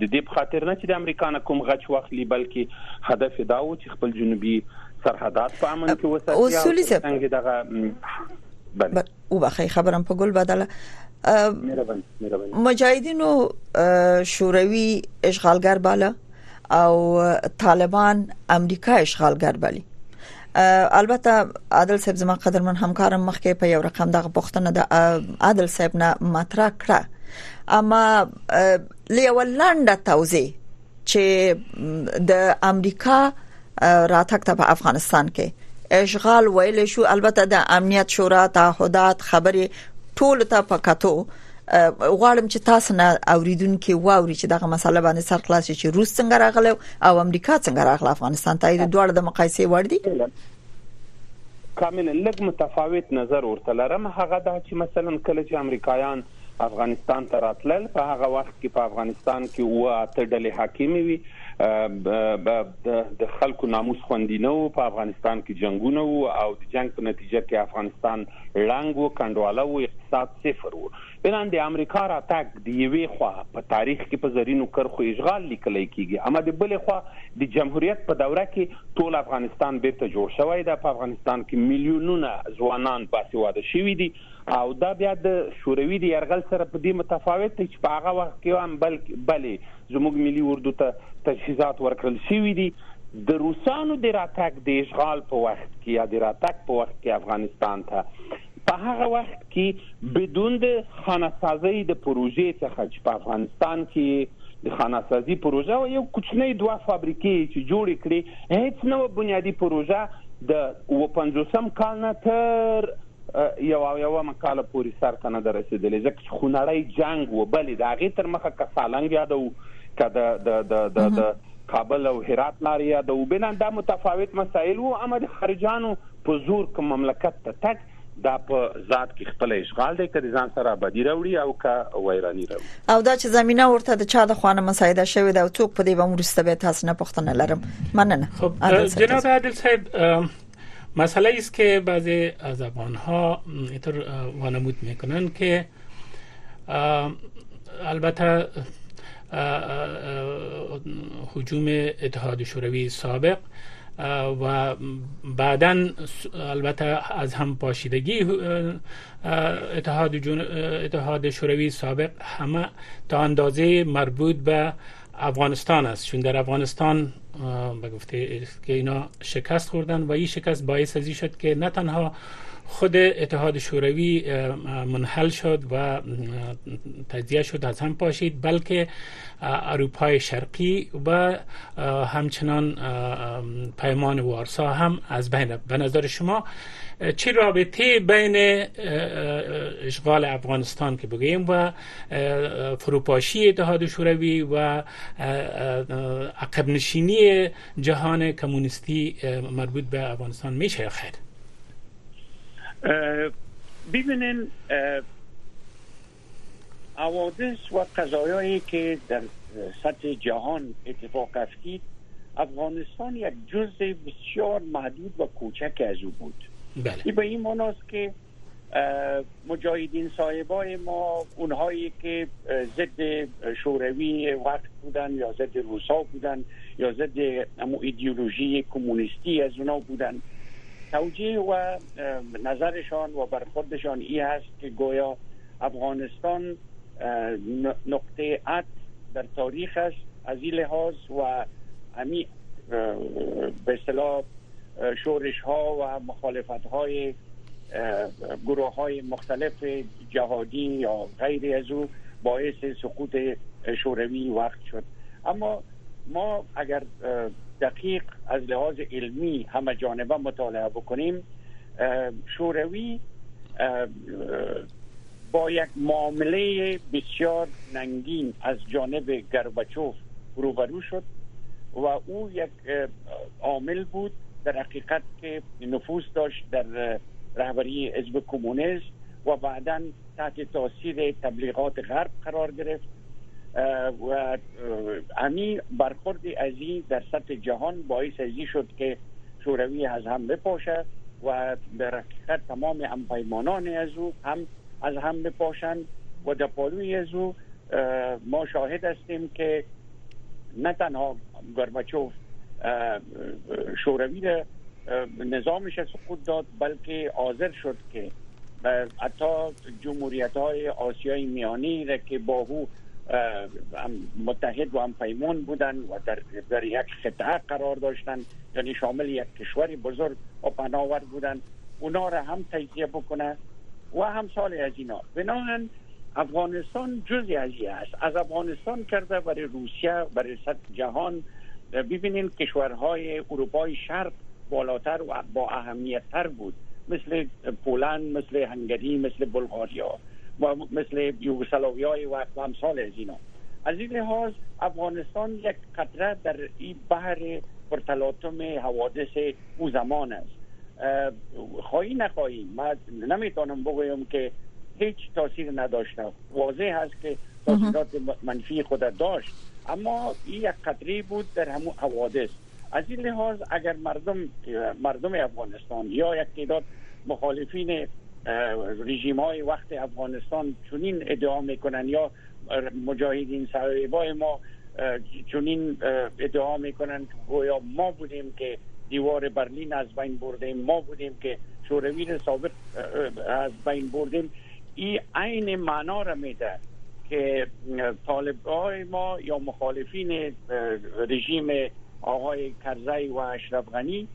Speaker 5: د دې په خاطر نه چې د امریکا نه کوم غچ واخلي بلکې هدف دا و چې خپل جنوبي سرحدات په امن کې وساتي
Speaker 1: او څنګه دغه بله وبخې خبرم په ګل بدله مجاهدینو شوروي اشغالګر بالا او طالبان امریکا اشغالګر بلی البته عادل صاحب زما قدرمن همکارم مخکې په یو رقم دغه پښتنه د عادل صاحب نه مطرح کړه اما لیو لنډه توضیح چې د امریکا راتګ ته په افغانستان کې اشغال ویل شو البته د امنیت شورا تعهدات خبرې ټول ته پکاتو غواړم چې تاسو نه اوریدونکو واوري چې دغه مسله باندې سر خلاص شي روس څنګه راغله او امریکا څنګه راغله افغانستان ته د دوړ د مقایسې وړ دي
Speaker 5: کاملا لږ متفاوت نظر ورته لرم هغه دا چې مثلا کله چې امریکایان افغانستان ته راتلل په هغه وخت کې په افغانستان کې اوه اته ډلې حاکمې وي د خلکو ناموس خوندي نه وو په افغانستان کې جنگونه وو او د جنگ په نتیجه کې افغانستان ړنګ وو کنډواله وو اقتصاد صفر وو بنان د امریکا راتګ د یوې خوا په تاریخ کې په زرینو کرخو اشغال لیکل کیږي اما د بلې خوا د جمهوریت په دوره کې ټول افغانستان بیرته جوړ شوی دی په افغانستان کې میلیونونه ځوانان باسواده شوي دي او دا بیا د شوروي د یرغل سره په دې متفاوت دی چې په هغه وخت کې هم بل بلې زموږ ملي اردو ته تجهیزات ورکړل شوي دي د روسانو د راتګ د اشغال په وخت کې یا د راتګ په وخت کې افغانستان ته په هغه وخت کې بدون د خانسازۍ د پروژې څخه چې په افغانستان کې د خانسازي پروژه و یو کوچنی دوه فابریکې چې جوړې کړې هیڅ نوه بنیادي پروژه د و پنځوسم کال نه تر یو او یوه مقاله پورې سر ته نه ده رسېدلې ځکه چې خونړی جنګ و بلې د هغې تر مخه که سالنګ یادو که د د د د د کابل او هرات لارې یادو بنا دا متفاوت مسایل وو اما د خارجانو په زور کوم مملکت ته تګ دا په ذات کې خپل اشغال دی که د ځان سره آبادي راوړي او که ویرانی راوړي
Speaker 1: او دا چې زمينه ورته د چا د خوانه مساعده شوې ده او څوک په دې به مرسته به تاسو نه پښتنه لرم مننه
Speaker 2: جناب عادل صاحب مسئله است که بعضی از افغان ها اینطور وانمود میکنن که البته حجوم اتحاد شوروی سابق و بعدا البته از هم پاشیدگی اتحاد, اتحاد شوروی سابق همه تا اندازه مربوط به افغانستان است چون در افغانستان به گفته که اینا شکست خوردن و این شکست باعث ازی شد که نه تنها خود اتحاد شوروی منحل شد و تجزیه شد از هم پاشید بلکه اروپای شرقی و همچنان پیمان وارسا هم از بین به نظر شما چه رابطه بین اشغال افغانستان که بگیم و فروپاشی اتحاد شوروی و عقب نشینی جهان کمونیستی مربوط به افغانستان میشه یا خیر
Speaker 6: ببینین حوادث و قضایایی که در سطح جهان اتفاق افتید افغانستان یک جز بسیار محدود و کوچک از او بود بله. به این معناست که مجاهدین صاحبای ما اونهایی که ضد شوروی وقت بودن یا ضد روسا بودن یا ضد ایدیولوژی کمونیستی از اونا بودن توجیه و نظرشان و برخوردشان ای است که گویا افغانستان نقطه عطف در تاریخ است از این لحاظ و همی به اصطلاح شورش ها و مخالفت های گروه های مختلف جهادی یا غیر از او باعث سقوط شوروی وقت شد اما ما اگر دقیق از لحاظ علمی همه جانبه مطالعه بکنیم شوروی با یک معامله بسیار ننگین از جانب گربچوف روبرو شد و او یک عامل بود در حقیقت که نفوذ داشت در رهبری حزب کمونیست و بعدا تحت تاثیر تبلیغات غرب قرار گرفت و امی برخورد از این در سطح جهان باعث ازی شد که شوروی از هم بپاشه و در حقیقت تمام همپیمانان از او هم از هم بپاشند و در پالوی از او ما شاهد هستیم که نه تنها گرمچوف شوروی نظامش خود داد بلکه حاضر شد که حتی جمهوریت های آسیای میانی را که با او متحد و هم پیمون بودن و در, در یک خطعه قرار داشتن یعنی شامل یک کشور بزرگ و پناور بودن اونا را هم تجزیه بکنه و هم سال از اینا بناهن افغانستان جزی از است از افغانستان کرده برای روسیه برای سطح جهان ببینین کشورهای اروپای شرق بالاتر و با اهمیت تر بود مثل پولند مثل هنگری مثل بلغاریا مثل یوگسلاوی های و امثال از اینا از این لحاظ افغانستان یک قطره در این بحر پرتلاتم حوادث او زمان است خواهی نخواهی من نمیتونم بگویم که هیچ تاثیر نداشته واضح هست که تاثیرات منفی خود داشت اما این یک قطره بود در همون حوادث از این لحاظ اگر مردم مردم افغانستان یا یک تعداد مخالفین رژیم های وقت افغانستان چنین ادعا میکنن یا مجاهدین صاحبای ما چنین ادعا میکنن که گویا ما بودیم که دیوار برلین از بین بردیم ما بودیم که شوروی را سابق از بین بردیم این عین معنا را میده که طالب های ما یا مخالفین رژیم آقای کرزی و اشرف غنی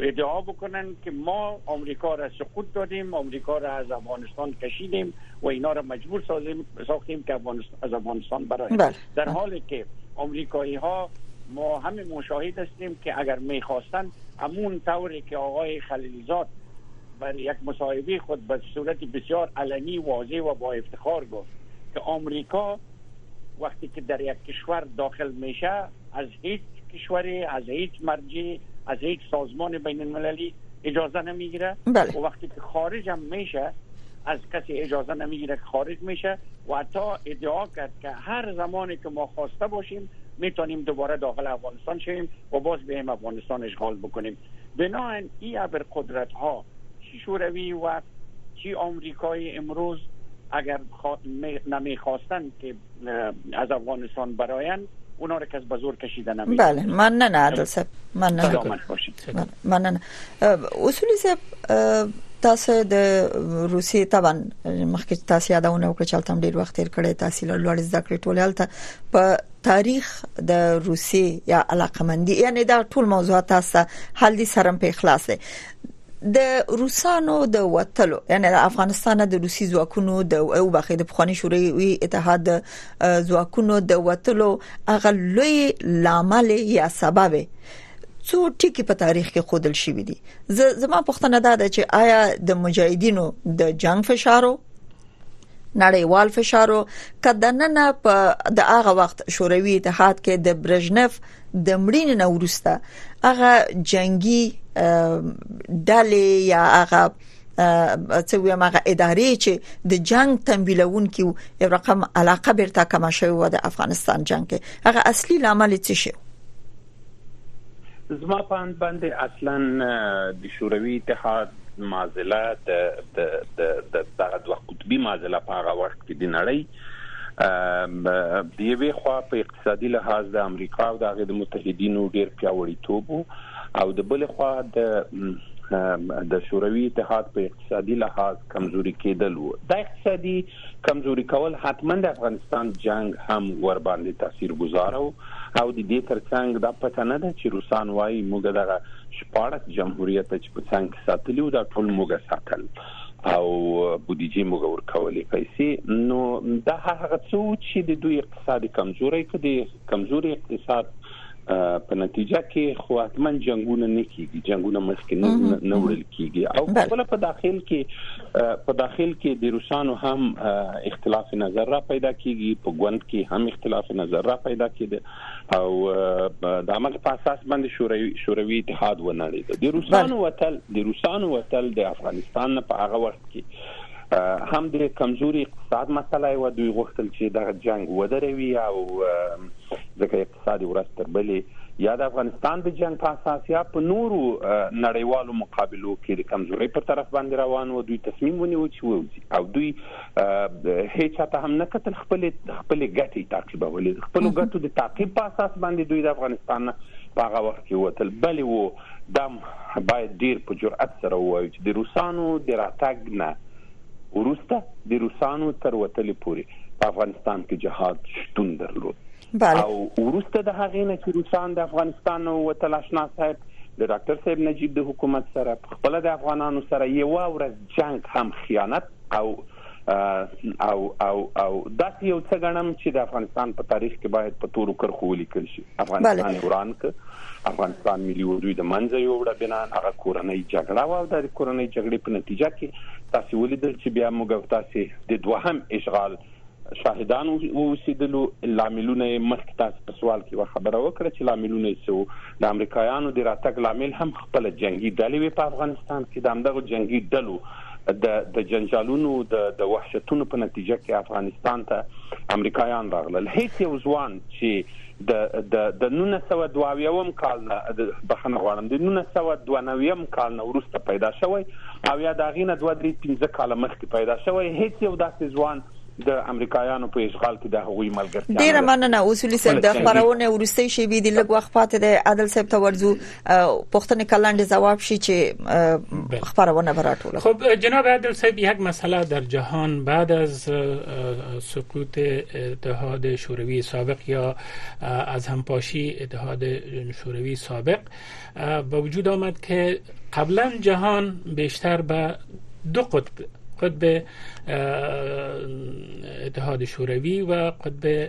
Speaker 6: ادعا بکنن که ما آمریکا را سقوط دادیم آمریکا را از افغانستان کشیدیم و اینا را مجبور سازیم ساختیم که افغانستان از افغانستان برای بله. در حالی که آمریکایی ها ما همه مشاهد هستیم که اگر میخواستن همون طوری که آقای خلیلزاد بر یک مصاحبه خود به صورت بسیار علنی واضح و با افتخار گفت که آمریکا وقتی که در یک کشور داخل میشه از هیچ کشوری از هیچ مرجی از یک سازمان بین المللی اجازه نمیگیره بله. و وقتی که خارج هم میشه از کسی اجازه نمیگیره که خارج میشه و حتی ادعا کرد که هر زمانی که ما خواسته باشیم میتونیم دوباره داخل افغانستان شیم و باز به افغانستان اشغال بکنیم بناهن این قدرت ها چی شوروی وقت چی آمریکای امروز اگر نمیخواستند که از افغانستان برایند اونا را کس به زور کشیده نمی
Speaker 1: بله ممنون عادل صاحب
Speaker 6: ممنون ممنون
Speaker 1: اصولی صاحب تاسو د روسي طبعا مخکې تاسو یادونه وکړه چې تاسو ډیر وخت تیر کړی تاسو له لوړ زده کړې ټول هلته په تاریخ د روسي یا علاقمندي یعنی دا ټول موضوعات تاسو حل دي سره په اخلاص دي د روسانو د وتلو یعنی د افغانستان د روسي ځواکونو د او بخې د پخوانی شوروي اتحاد ځواکونو د وتلو هغه لوی لامل یا سبب څو ټکي په تاریخ کې خودل شوې دي زما پوښتنه دا ده چې آیا د مجاهدینو د جنگ فشارو نړیوال فشارو که د نن په د هغه وخت شوروي اتحاد کې د برژنف د مړینې نه ورسته هغه جنگي ډلې یا هغه څه ویم هغه ادارې چې د جنگ تمویلون کې یو رقم علاقه بیرته کما شوی و د افغانستان جنگ کې هغه اصلي لامل څه شي
Speaker 5: زما په اند باندې اصلا د شوروي اتحاد معضله د د د د دغه دوه قطبي معضله په هغه وخت کې د نړۍ د یوې خوا په اقتصادي لحاظ د امریکا او د هغې د متحدینو ډیر پیاوړی توب او د بل خوا د د شوروي اتحاد په اقتصادي لحاظ کمزوري کېدل وو دا اقتصادي کمزوري کول حتما د افغانستان جنګ هم ورباندې تاثیر ګزاره و او د دې ترڅنګ دا پټه نه ده چې روسان وایي موږ دغه شپاړس جمهوریت چې په څنګ کې ساتلی و دا ټول موږ ساتل او بودیجه موږ ورکولې پیسې نو دا هغه څه چې د دوی اقتصاد کمزوري کړي کمزوري اقتصاد په نتیجه کې خو حتما جنگونه نه کیږي جنگونه مخکې نه نه وړل کیږي او خپل په داخل کې په داخل کې د روسانو هم اختلاف نظر را پیدا کیږي په ګوند کې هم اختلاف نظر را پیدا کیږي او د عمل په اساس باندې شوروي شوروي اتحاد ونړید د روسانو وتل د روسانو وتل د افغانستان په هغه وخت کې هم د کمزوري اقتصاد مسله و دوی غوښتل چې دغه جنگ ودروي او ځکه اقتصاد ورځ تر بلې یا د افغانستان د جنگ په اساس یا په نورو نړیوالو مقابلو کې د کمزوري پر طرف باندې روان و دوی تصمیم ونیو چې ووځي او دوی هیڅ ته هم نه کتل خپل خپل ګټې تعقیبولې خپل ګټو د تعقیب په اساس باندې دوی د افغانستان په هغه وخت کې وتل بلې وو دام باید ډیر په جرئت سره ووایو چې د روسانو د راتګ نه وروسته د روسانو تر وتلې پورې په افغانستان کې جهاد شتون درلود
Speaker 1: بله.
Speaker 5: او وروسته د هغې نه چې روسان د افغانستان نه ووتل اشنا صاحب د ډاکټر صاحب نجیب د حکومت سره په خپله د افغانانو سره یوه ورځ جنګ هم خیانت او او او او دا یو څه غنم چې د افغانستان په تاریخ کې باید په تورو کرخو ولیکل شي افغانستان وران ک افغانستان ملي وجود د منځه یو وړ بنا هغه کورنۍ جګړه و او د کورنۍ جګړې په نتیجه کې تاسو ولیدل چې بیا موږ تاسو د دوهم اشغال شاهدان اوسېدلو لاملونه مخکې تاسو په سوال کې و خبره وکړه چې لاملونه یې څه د امریکایانو د راتګ لامل هم خپل جنگي ډلې په افغانستان کې د همدغه جنگي ډلو د د جنجالونو د د وحشتونو په نتیجه کې افغانستان ته امریکایان راغلل هیڅ یو ځوان چې د د د 1922م کال نه بخنه غواړم د 1992م کال نه ورسته پیدا شوی او یا دا غینه 2 3 15 کال مخکې پیدا شوی هیڅ یو داسې ځوان د امریکایانو په اشغال کې د هغوی ملګرتیا
Speaker 1: نه ده. ډېره مننه اصولي صاحب، د خپرونې وروستۍ شېبې دي، لږ وخت پاتې دی، عادل صاحب ته ورځو، پوښتنې که لنډې ځواب شي چې خپرونه به راټوله کړو.
Speaker 2: خب جناب عادل صاحب، یک مسئله در جهان بعد از سقوط اتحاد شوروی سابق یا از هم پاشی اتحاد شوروی سابق، به وجود آمد که قبلا جهان بیشتر به دو قطب قطب اتحاد شوروی و قطب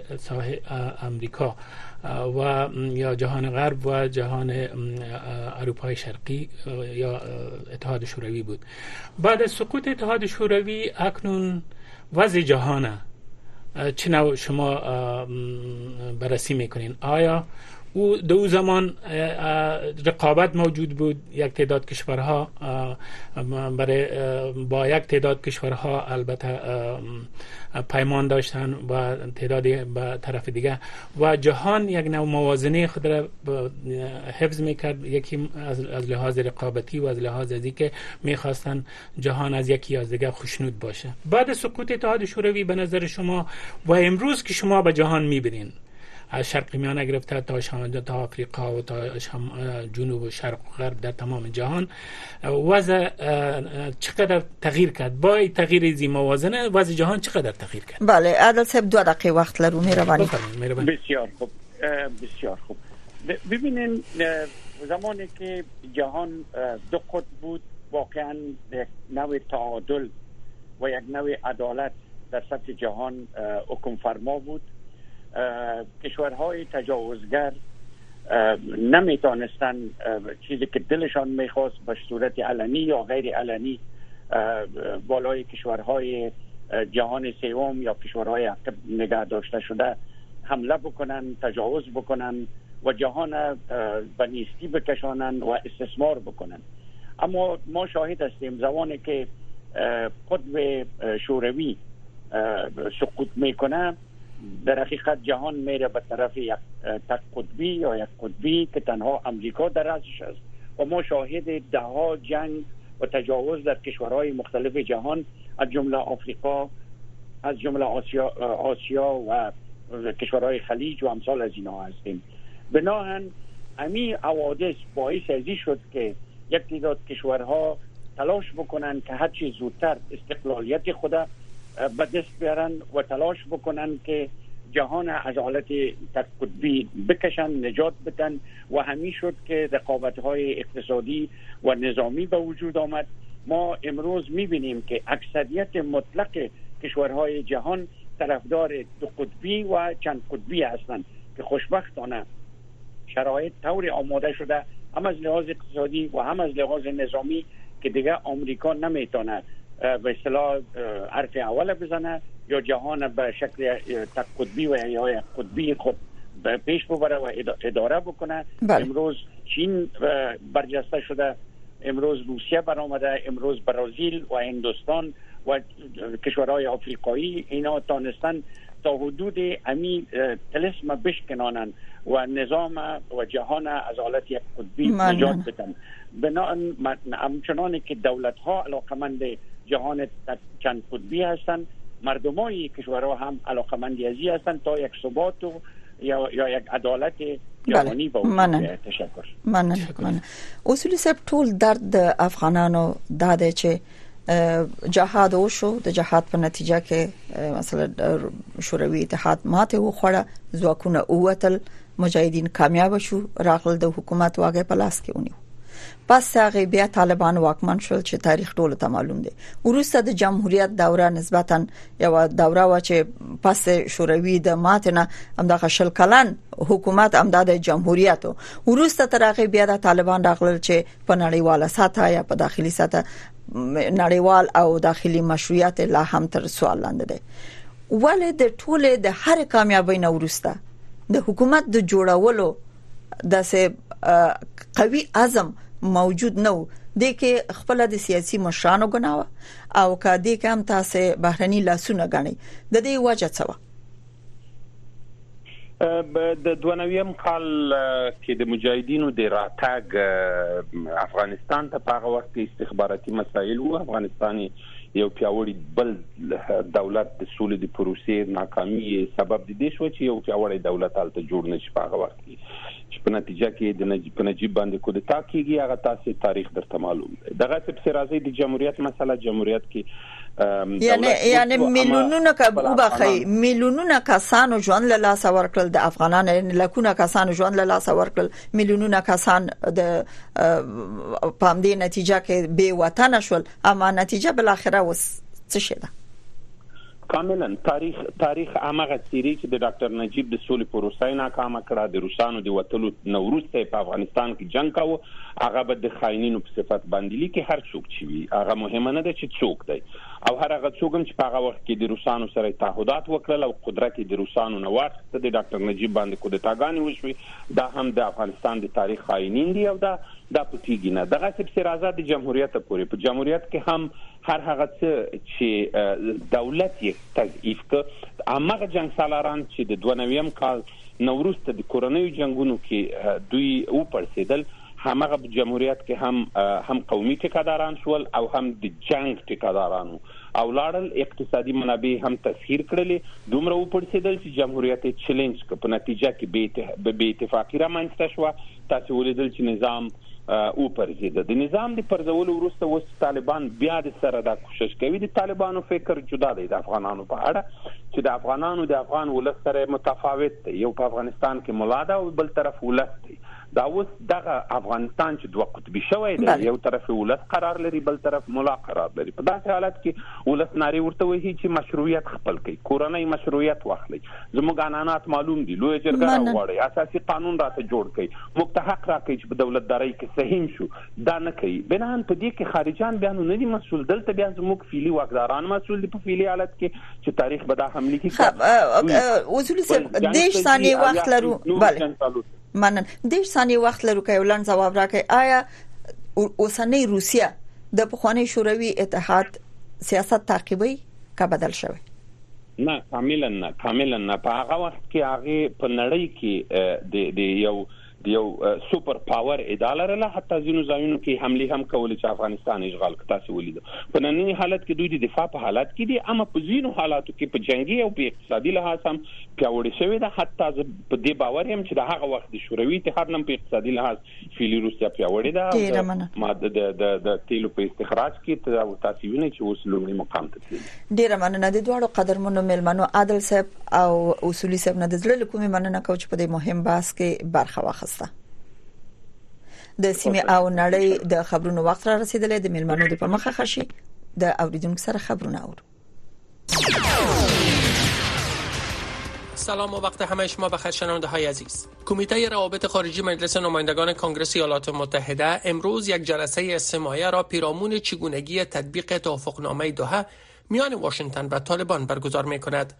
Speaker 2: امریکا و یا جهان غرب و جهان اروپای شرقی یا اتحاد شوروی بود بعد از سقوط اتحاد شوروی اکنون وضع جهانه چه نوع شما بررسی میکنین آیا او در او زمان رقابت موجود بود یک تعداد کشورها برای با یک تعداد کشورها البته پیمان داشتن و تعداد به طرف دیگه و جهان یک نوع موازنه خود را حفظ میکرد یکی از لحاظ رقابتی و از لحاظ از که میخواستن جهان از یکی از دیگه خوشنود باشه بعد سقوط اتحاد شوروی به نظر شما و امروز که شما به جهان میبینین از شرق میانه گرفته تا شام تا افریقا و تا شام جنوب و شرق و غرب در تمام جهان وضع چقدر تغییر کرد با این تغییر زی موازنه وضع جهان چقدر تغییر کرد
Speaker 1: بله عادل صاحب دو دقیقه وقت لرو مهربانی
Speaker 6: بسیار خوب بسیار خوب ببینیم زمانی که جهان دو قطب بود واقعا یک نوع تعادل و یک نوع عدالت در سطح جهان حکم فرما بود کشورهای تجاوزگر نمیتونستن چیزی که دلشان میخواست به صورت علنی یا غیر علنی بالای کشورهای جهان سیوم یا کشورهای نگه داشته شده حمله بکنن تجاوز بکنن و جهان به نیستی بکشانن و استثمار بکنن اما ما شاهد هستیم زمانی که قطب شوروی سقوط میکنه در حقیقت جهان میره به طرف یک تک قطبی یا یک قطبی که تنها امریکا در ازش است و ما شاهد ده ها جنگ و تجاوز در کشورهای مختلف جهان از جمله آفریقا از جمله آسیا،, آسیا و کشورهای خلیج و امثال از اینا هستیم بناهن امی حوادث باعث ازی شد که یک تعداد کشورها تلاش بکنن که هرچی زودتر استقلالیت خود به دست بیارن و تلاش بکنن که جهان از حالت تک قطبی بکشن نجات بدن و همین شد که رقابت های اقتصادی و نظامی به وجود آمد ما امروز میبینیم که اکثریت مطلق کشورهای جهان طرفدار دو قطبی و چند قطبی هستند که خوشبختانه شرایط طور آماده شده هم از لحاظ اقتصادی و هم از لحاظ نظامی که دیگه آمریکا نمیتونه به اصطلاح حرف اول بزنه یا جهان به شکل تک قطبی و یا قطبی خود پیش ببره و اداره بکنه بله. امروز چین برجسته شده امروز روسیه برآمده امروز برازیل و هندوستان و کشورهای آفریقایی اینا تانستن تا حدود امی تلسم بشکنانن و نظام و جهان از حالت یک قطبی نجات بدن بنا همچنان که دولت ها علاقمند جهان چند قطبی هستند مردم های کشورها هم علاقمند ازی هستند تا یک ثبات و یا یا یک عدالت جهانی
Speaker 1: به وکړي
Speaker 6: تشکر
Speaker 1: مننه مننه اصول صاحب ټول درد د افغانانو دا دی چې جهاد وشو د جهاد په نتیجه کې مثلا شوروي اتحاد ماته وخوړه ځواکونه اوتل مجاهدین کامیاب شو راغل د حکومت واګه په لاس کې ونیو پس هغه بیا طالبان واکمن شول چې تاریخ ټولو ته معلوم دی وروسته د جمهوریت دوره نسبتا یو دوره و چې پس شوروي د ماتنه همدغه شل کلن حکومت همدا د جمهوریت وروسته تر هغه بیا د طالبان راغلل چې په نړیواله سطح یا په داخلي سطح نړیوال او داخلي مشروعیت لا هم تر سوال لاندې دی ولې د ټوله د هر کامیابی نه ورسته د حکومت د جوړولو داسې قوي عزم موجود نه و د کې خپل د سیاسي مشرانو غناوه او کا دې کم تاسو بهرني لاسونه غني د دې وجه څه و
Speaker 5: د 2009 کال کې د مجاهدینو د راتګ افغانستان ته په هغه وخت کې استخباراتي مسایل وو افغانستاني یو پیاوړی بل دولت د سولې د پروسې ناکامي سبب د دې شو چې یو پیاوړی دولت هلته جوړ نشي په هغه وخت کې چې په نتیجه کې د نجیب په نجیب باندې کودتا کیږي هغه تاسو تاریخ درته معلوم دی دغه څه په راځي د جمهوریت مسله جمهوریت کې
Speaker 1: یعنی یعنی میلیونونه وبخی میلیونونه کسانو ژوند له لاس ورکړل د افغانانو یعنی لکونه کسانو ژوند له لاس ورکړل میلیونونه کسان د پام دې نتیجه کې به وطن شول اما نتیجه بل اخره اوس څه شي ده
Speaker 5: کاملا تاریخ تاریخ هغه سری چې د ډاکټر نجیب د سولې پروسه ناکامه کړه د روسانو د وټلو نوروز ته په افغانستان کې جنگ کاوه هغه به د خاینینو په صفت باندې لیکي هر څوک چې وي هغه مهمه نه ده چې څوک دی او هر هغه څوک چې په هغه وخت کې د روسانو سره تعهدات وکړل او قدرت د روسانو نه واخیست د ډاکټر نجیب باندې کودتاګانې وشوي دا هم د افغانستان د تاریخ خاینین دی او دا دا پټیږي نه دغسې پسې راځه د جمهوریت پورې په جمهوریت کې هم هر هغه څه چې دولت یې تضعیف ک همغه جنگ سالاران چې د 92 کال نوروسته د کورنیو جنگونو کې دوی او پړسیدل همغه جمهوریت کې هم هم قومي ټیکاداران شول او هم د جنگ ټیکادارانو او ولاړل اقتصادي منابع یې هم تسخیر کړلې دومره وپړسیدل چې جمهوریت یې چلینج که په نتیجه کې بې اتفاقي رامنځته شوه تاسې ولیدل چې نظام وپرزیده د نظام د پرزولو وروسته اوس چې طالبان بیا د سره دا کوشش کوي د طالبانو فکر جدا دی د افغانانو په اړه چې د افغانانو د افغان ولس سره متفاوت دی یو په افغانستان کې ملا ده او بل طرف ولس دی دا اوس دغه افغانستان چې دوه قطبي شوی دی یو طرف ولس قرار لري بل طرف مولا قرار لري په داسې حالت کې ولس ناری ورته وهي چې مشروعیت خپل کړي کورنۍ مشروعیت واخلي زموږ انانات معلوم دي لوی جرګه راوړي اساسي قانون راته جوړ کړي موږ ته حق راکړي چې په دولتداري کې سهیم شو دا نه کوي بنان په دې کې خارجان بیا نه دي مسول دلته بیا زموږ فعلی واکداران مسول دي په فعلی حالت کې چې تاریخ به دا حمله
Speaker 1: کوي خب اوزول صاحب دیش ثانیه وخت لرو بله مننه دیر ثانیه وخت لرو که یو لنډ ځواب راکړئ آیا اوسنۍ روسیه د پخوانی شوروي اتحاد سیاست تعقیبي که بدل شوی
Speaker 5: نه کاملا نه کاملا نه په هغه وخت کې هغه په نړۍ کې د یو د یو سوپر پاور ادعا لرله حتی ځینو ځایونو کې حمله هم کولې چې افغانستان اشغال کړ تاسو ولید په ننني حالت کې دوی د دفاع په حالت کې دي اما په ځینو حالاتو کې په جنگي او په اقتصادي لحاظ هم پیاوړي شوی ده حتی په دې باور یم چې د هغه وخت د شوروي اتحاد نن په اقتصادي لحاظ فعلي روسیا پیاوړې ده او د ماده د د د تیلو په استخراج کې تر او تاسو وینئ چې اوس لومړي مقام ته
Speaker 1: تللی ډیره مننه د دوه قدرمنو ملمنو عادل صاحب او اصولي صاحب نه د زړه لکومي مننه کوم چې په دې مهم بحث کې برخه واخسته د سیمه او نړۍ د خبرونو وخت را رسیدلې د ملمنو د په مخه خشي د اوریدونکو سره خبرونه اورو
Speaker 7: سلام و وقت همه شما بخیر شنونده های عزیز کمیته روابط خارجی مجلس نمایندگان کنگره ایالات متحده امروز یک جلسه استماعی را پیرامون چگونگی تطبیق توافقنامه دوحه میان واشنگتن و طالبان برگزار میکند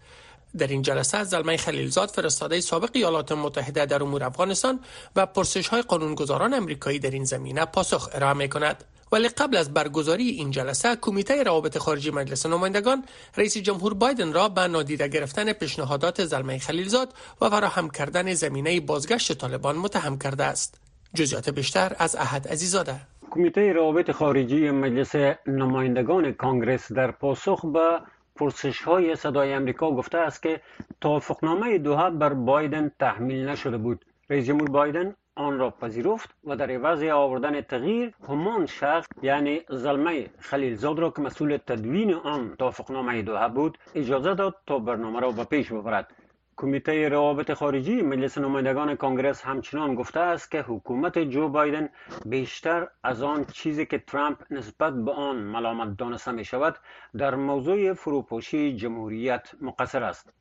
Speaker 7: در این جلسه از زلمه خلیلزاد فرستاده سابق ایالات متحده در امور افغانستان و پرسش های قانونگذاران امریکایی در این زمینه پاسخ ارائه می کند. ولی قبل از برگزاری این جلسه کمیته روابط خارجی مجلس نمایندگان رئیس جمهور بایدن را به نادیده گرفتن پیشنهادات زلمه خلیلزاد و فراهم کردن زمینه بازگشت طالبان متهم کرده است جزیات بیشتر از احد عزیزاده
Speaker 8: کمیته روابط خارجی مجلس نمایندگان کانگرس در پاسخ به پرسش های صدای امریکا گفته است که توافقنامه دوها بر بایدن تحمیل نشده بود رئیس جمهور بایدن آن را پذیرفت و در عوض آوردن تغییر همان شخص یعنی زلمه خلیلزاد را که مسئول تدوین آن توافقنامه دوها بود اجازه داد تا برنامه را به پیش ببرد کمیته روابط خارجی مجلس نمایندگان کنگره همچنان گفته است که حکومت جو بایدن بیشتر از آن چیزی که ترامپ نسبت به آن ملامت دانسته می شود در موضوع فروپاشی جمهوریت مقصر است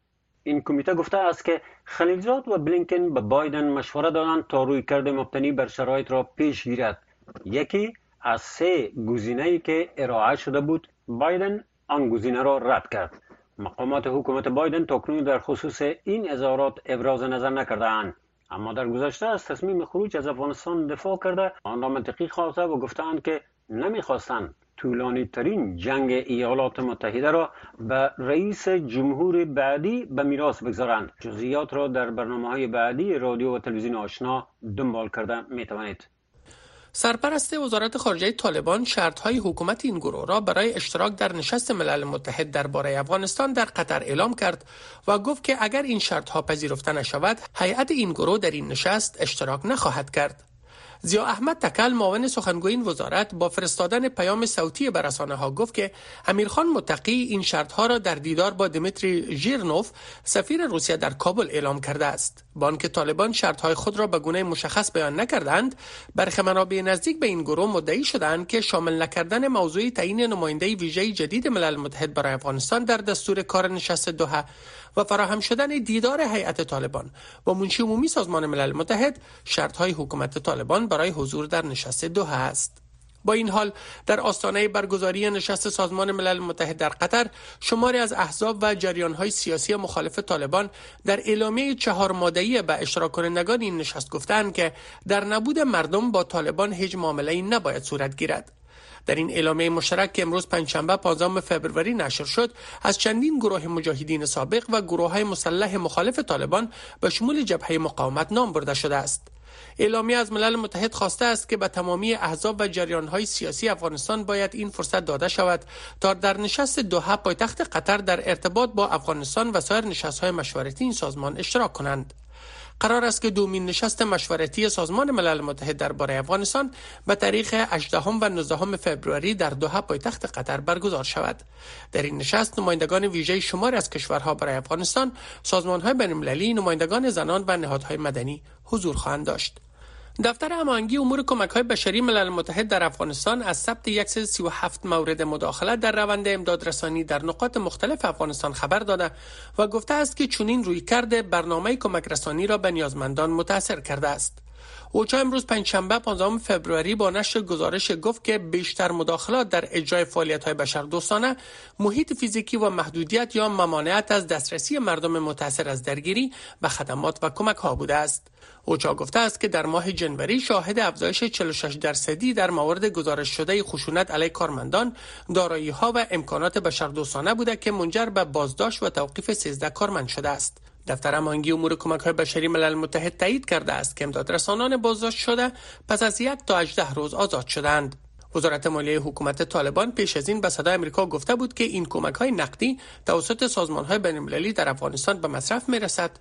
Speaker 8: این کمیته گفته است که خلیلزاد و بلینکن به بایدن مشوره دادند تا روی کرده مبتنی بر شرایط را پیش گیرد یکی از سه گزینه‌ای که ارائه شده بود بایدن آن گزینه را رد کرد مقامات حکومت بایدن تاکنون در خصوص این اظهارات ابراز نظر نکردهاند اما در گذشته از تصمیم خروج از افغانستان دفاع کرده آن را منطقی خواسته و گفتند که نمیخواستند طولانی ترین جنگ ایالات متحده را به رئیس جمهور بعدی به میراث بگذارند جزئیات را در برنامه های بعدی رادیو و تلویزیون آشنا دنبال کرده می توانید
Speaker 7: سرپرست وزارت خارجه طالبان شرطهای حکومت این گروه را برای اشتراک در نشست ملل متحد درباره افغانستان در قطر اعلام کرد و گفت که اگر این شرطها پذیرفته نشود هیئت این گروه در این نشست اشتراک نخواهد کرد زیا احمد تکل معاون سخنگوی این وزارت با فرستادن پیام صوتی به رسانه ها گفت که امیرخان متقی این شرط ها را در دیدار با دمیتری ژیرنوف سفیر روسیه در کابل اعلام کرده است با آنکه طالبان شرط های خود را به گونه مشخص بیان نکردند برخی منابع نزدیک به این گروه مدعی شدند که شامل نکردن موضوع تعیین نماینده ویژه جدید ملل متحد برای افغانستان در دستور کار نشست دوحه و فراهم شدن دیدار هیئت طالبان با منشی عمومی سازمان ملل متحد شرطهای حکومت طالبان برای حضور در نشست دو است با این حال در آستانه برگزاری نشست سازمان ملل متحد در قطر شماری از احزاب و جریان های سیاسی مخالف طالبان در اعلامیه چهار مادهی به اشتراک کنندگان این نشست گفتند که در نبود مردم با طالبان هیچ ای نباید صورت گیرد در این اعلامیه مشترک که امروز پنجشنبه 15 فوریه نشر شد از چندین گروه مجاهدین سابق و گروه های مسلح مخالف طالبان به شمول جبهه مقاومت نام برده شده است اعلامیه از ملل متحد خواسته است که به تمامی احزاب و جریانهای سیاسی افغانستان باید این فرصت داده شود تا در نشست دوحه پایتخت قطر در ارتباط با افغانستان و سایر نشستهای مشورتی این سازمان اشتراک کنند قرار است که دومین نشست مشورتی سازمان ملل متحد درباره افغانستان به تاریخ 18 و 19 فوریه در دوحه پایتخت قطر برگزار شود در این نشست نمایندگان ویژه شماری از کشورها برای افغانستان سازمانهای المللی، نمایندگان زنان و نهادهای مدنی حضور خواهند داشت دفتر امانگی امور کمک های بشری ملل متحد در افغانستان از ثبت 137 مورد مداخله در روند امدادرسانی در نقاط مختلف افغانستان خبر داده و گفته است که چنین کرده برنامه کمک رسانی را به نیازمندان متاثر کرده است. اوچا امروز پنجشنبه 15 فوریه با نشر گزارش گفت که بیشتر مداخلات در اجرای فعالیت‌های های بشر دوستانه محیط فیزیکی و محدودیت یا ممانعت از دسترسی مردم متاثر از درگیری به خدمات و کمک ها بوده است اوچا گفته است که در ماه جنوری شاهد افزایش 46 درصدی در موارد گزارش شده خشونت علیه کارمندان، دارایی ها و امکانات بشردوستانه بوده که منجر به بازداشت و توقیف 13 کارمند شده است. دفتر امانگی امور کمک های بشری ملل متحد تایید کرده است که امدادرسانان بازداشت شده پس از یک تا 18 روز آزاد شدند. وزارت مالیه حکومت طالبان پیش از این به صدای امریکا گفته بود که این کمک های نقدی توسط سازمان های بین در افغانستان به مصرف می رسد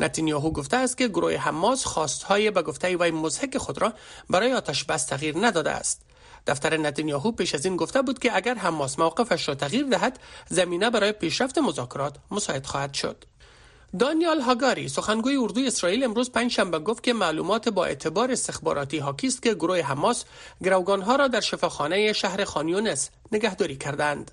Speaker 7: نتانیاهو گفته است که گروه حماس خواستهای به گفته وی مزهک خود را برای آتش بس تغییر نداده است دفتر نتانیاهو پیش از این گفته بود که اگر حماس موقفش را تغییر دهد زمینه برای پیشرفت مذاکرات مساعد خواهد شد دانیال هاگاری سخنگوی اردوی اسرائیل امروز شنبه گفت که معلومات با اعتبار استخباراتی هاکیست که گروه حماس گروگانها را در شفاخانه شهر خانیونس نگهداری کردند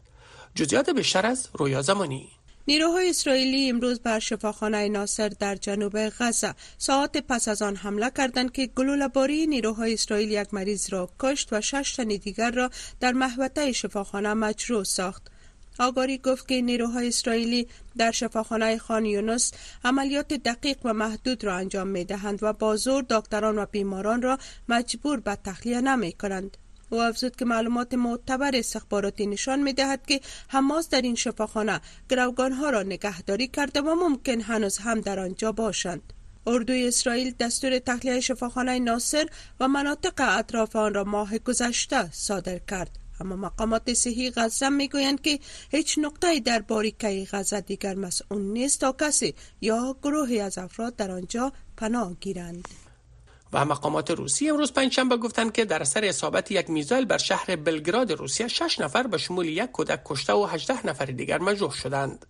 Speaker 7: جزئیات بیشتر از رویا زمانی
Speaker 9: نیروهای اسرائیلی امروز بر شفاخانه ناصر در جنوب غزه ساعت پس از آن حمله کردند که باری نیروهای اسرائیل یک مریض را کشت و شش تن دیگر را در محوطه شفاخانه مجروح ساخت. آگاری گفت که نیروهای اسرائیلی در شفاخانه خان یونس عملیات دقیق و محدود را انجام می دهند و با زور دکتران و بیماران را مجبور به تخلیه نمی کنند. او افزود که معلومات معتبر استخباراتی نشان می دهد که حماس در این شفاخانه ها را نگهداری کرده و ممکن هنوز هم در آنجا باشند. اردوی اسرائیل دستور تخلیه شفاخانه ناصر و مناطق اطراف آن را ماه گذشته صادر کرد اما مقامات صحی غزه میگویند که هیچ نقطه در باریکه غزه دیگر مسئول نیست تا کسی یا گروهی از افراد در آنجا پناه گیرند
Speaker 7: و مقامات روسی امروز پنجشنبه گفتند که در اثر اصابت یک میزایل بر شهر بلگراد روسیه 6 نفر به شمول یک کودک کشته و 18 نفر دیگر مجروح شدند.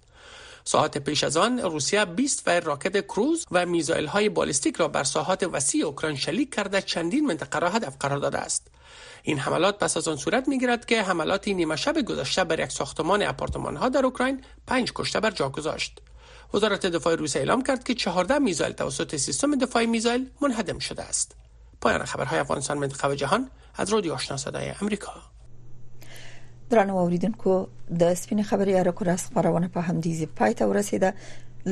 Speaker 7: ساعت پیش از آن روسیه 20 فر راکت کروز و میزایل های بالستیک را بر ساحات وسیع اوکراین شلیک کرده چندین منطقه را هدف قرار داده است. این حملات پس از آن صورت میگیرد که حملات نیمه شب گذشته بر یک ساختمان اپارتمان ها در اوکراین پنج کشته بر جا گذاشت وزارت دفاع روس اعلام کرد که 14 میزایل توسط سیستم دفاعی میزایل منهدم شده است پایان خبرهای افغانستان منطقه و جهان از رادیو آشنا صدای امریکا
Speaker 1: درنو اوریدونکو د سپین خبري اره کورس خبرونه په همدې ځای پای ته ورسیده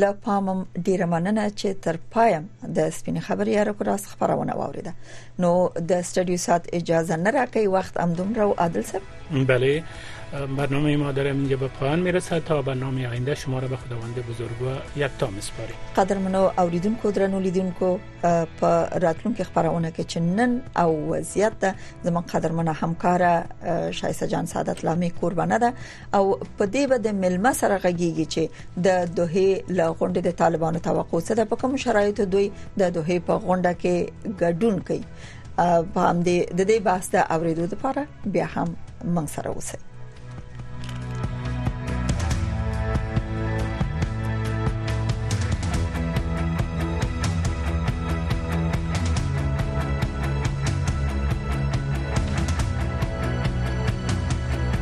Speaker 1: لا پامم ډیر مننه چې تر پایم د سپین خبري اره کورس خبرونه واوریده نو د استډیو سات اجازه نه راکې وخت هم دومره او عادل صاحب
Speaker 2: بله برنامه ما در اینجا به پایان میرسد تا برنامه آینده شما را به خداوند بزرگ و یکتا میسپاریم
Speaker 1: قدرمنو اوریدونکو درنو لیدونکو په راتلونکو خبرونه کې چنن او وضعیت ده زمون قدرمنه همکار شایسته جان سعادت لامی قربانه ده او په دې به د ملما سره غږیږي چې د دوه له غونډې د طالبانو توقع څه ده په کوم شرایطو دوی د دوه په غونډه کې ګډون کوي په همدې د دې بحث د اوریدو لپاره بیا هم موږ سره اوسئ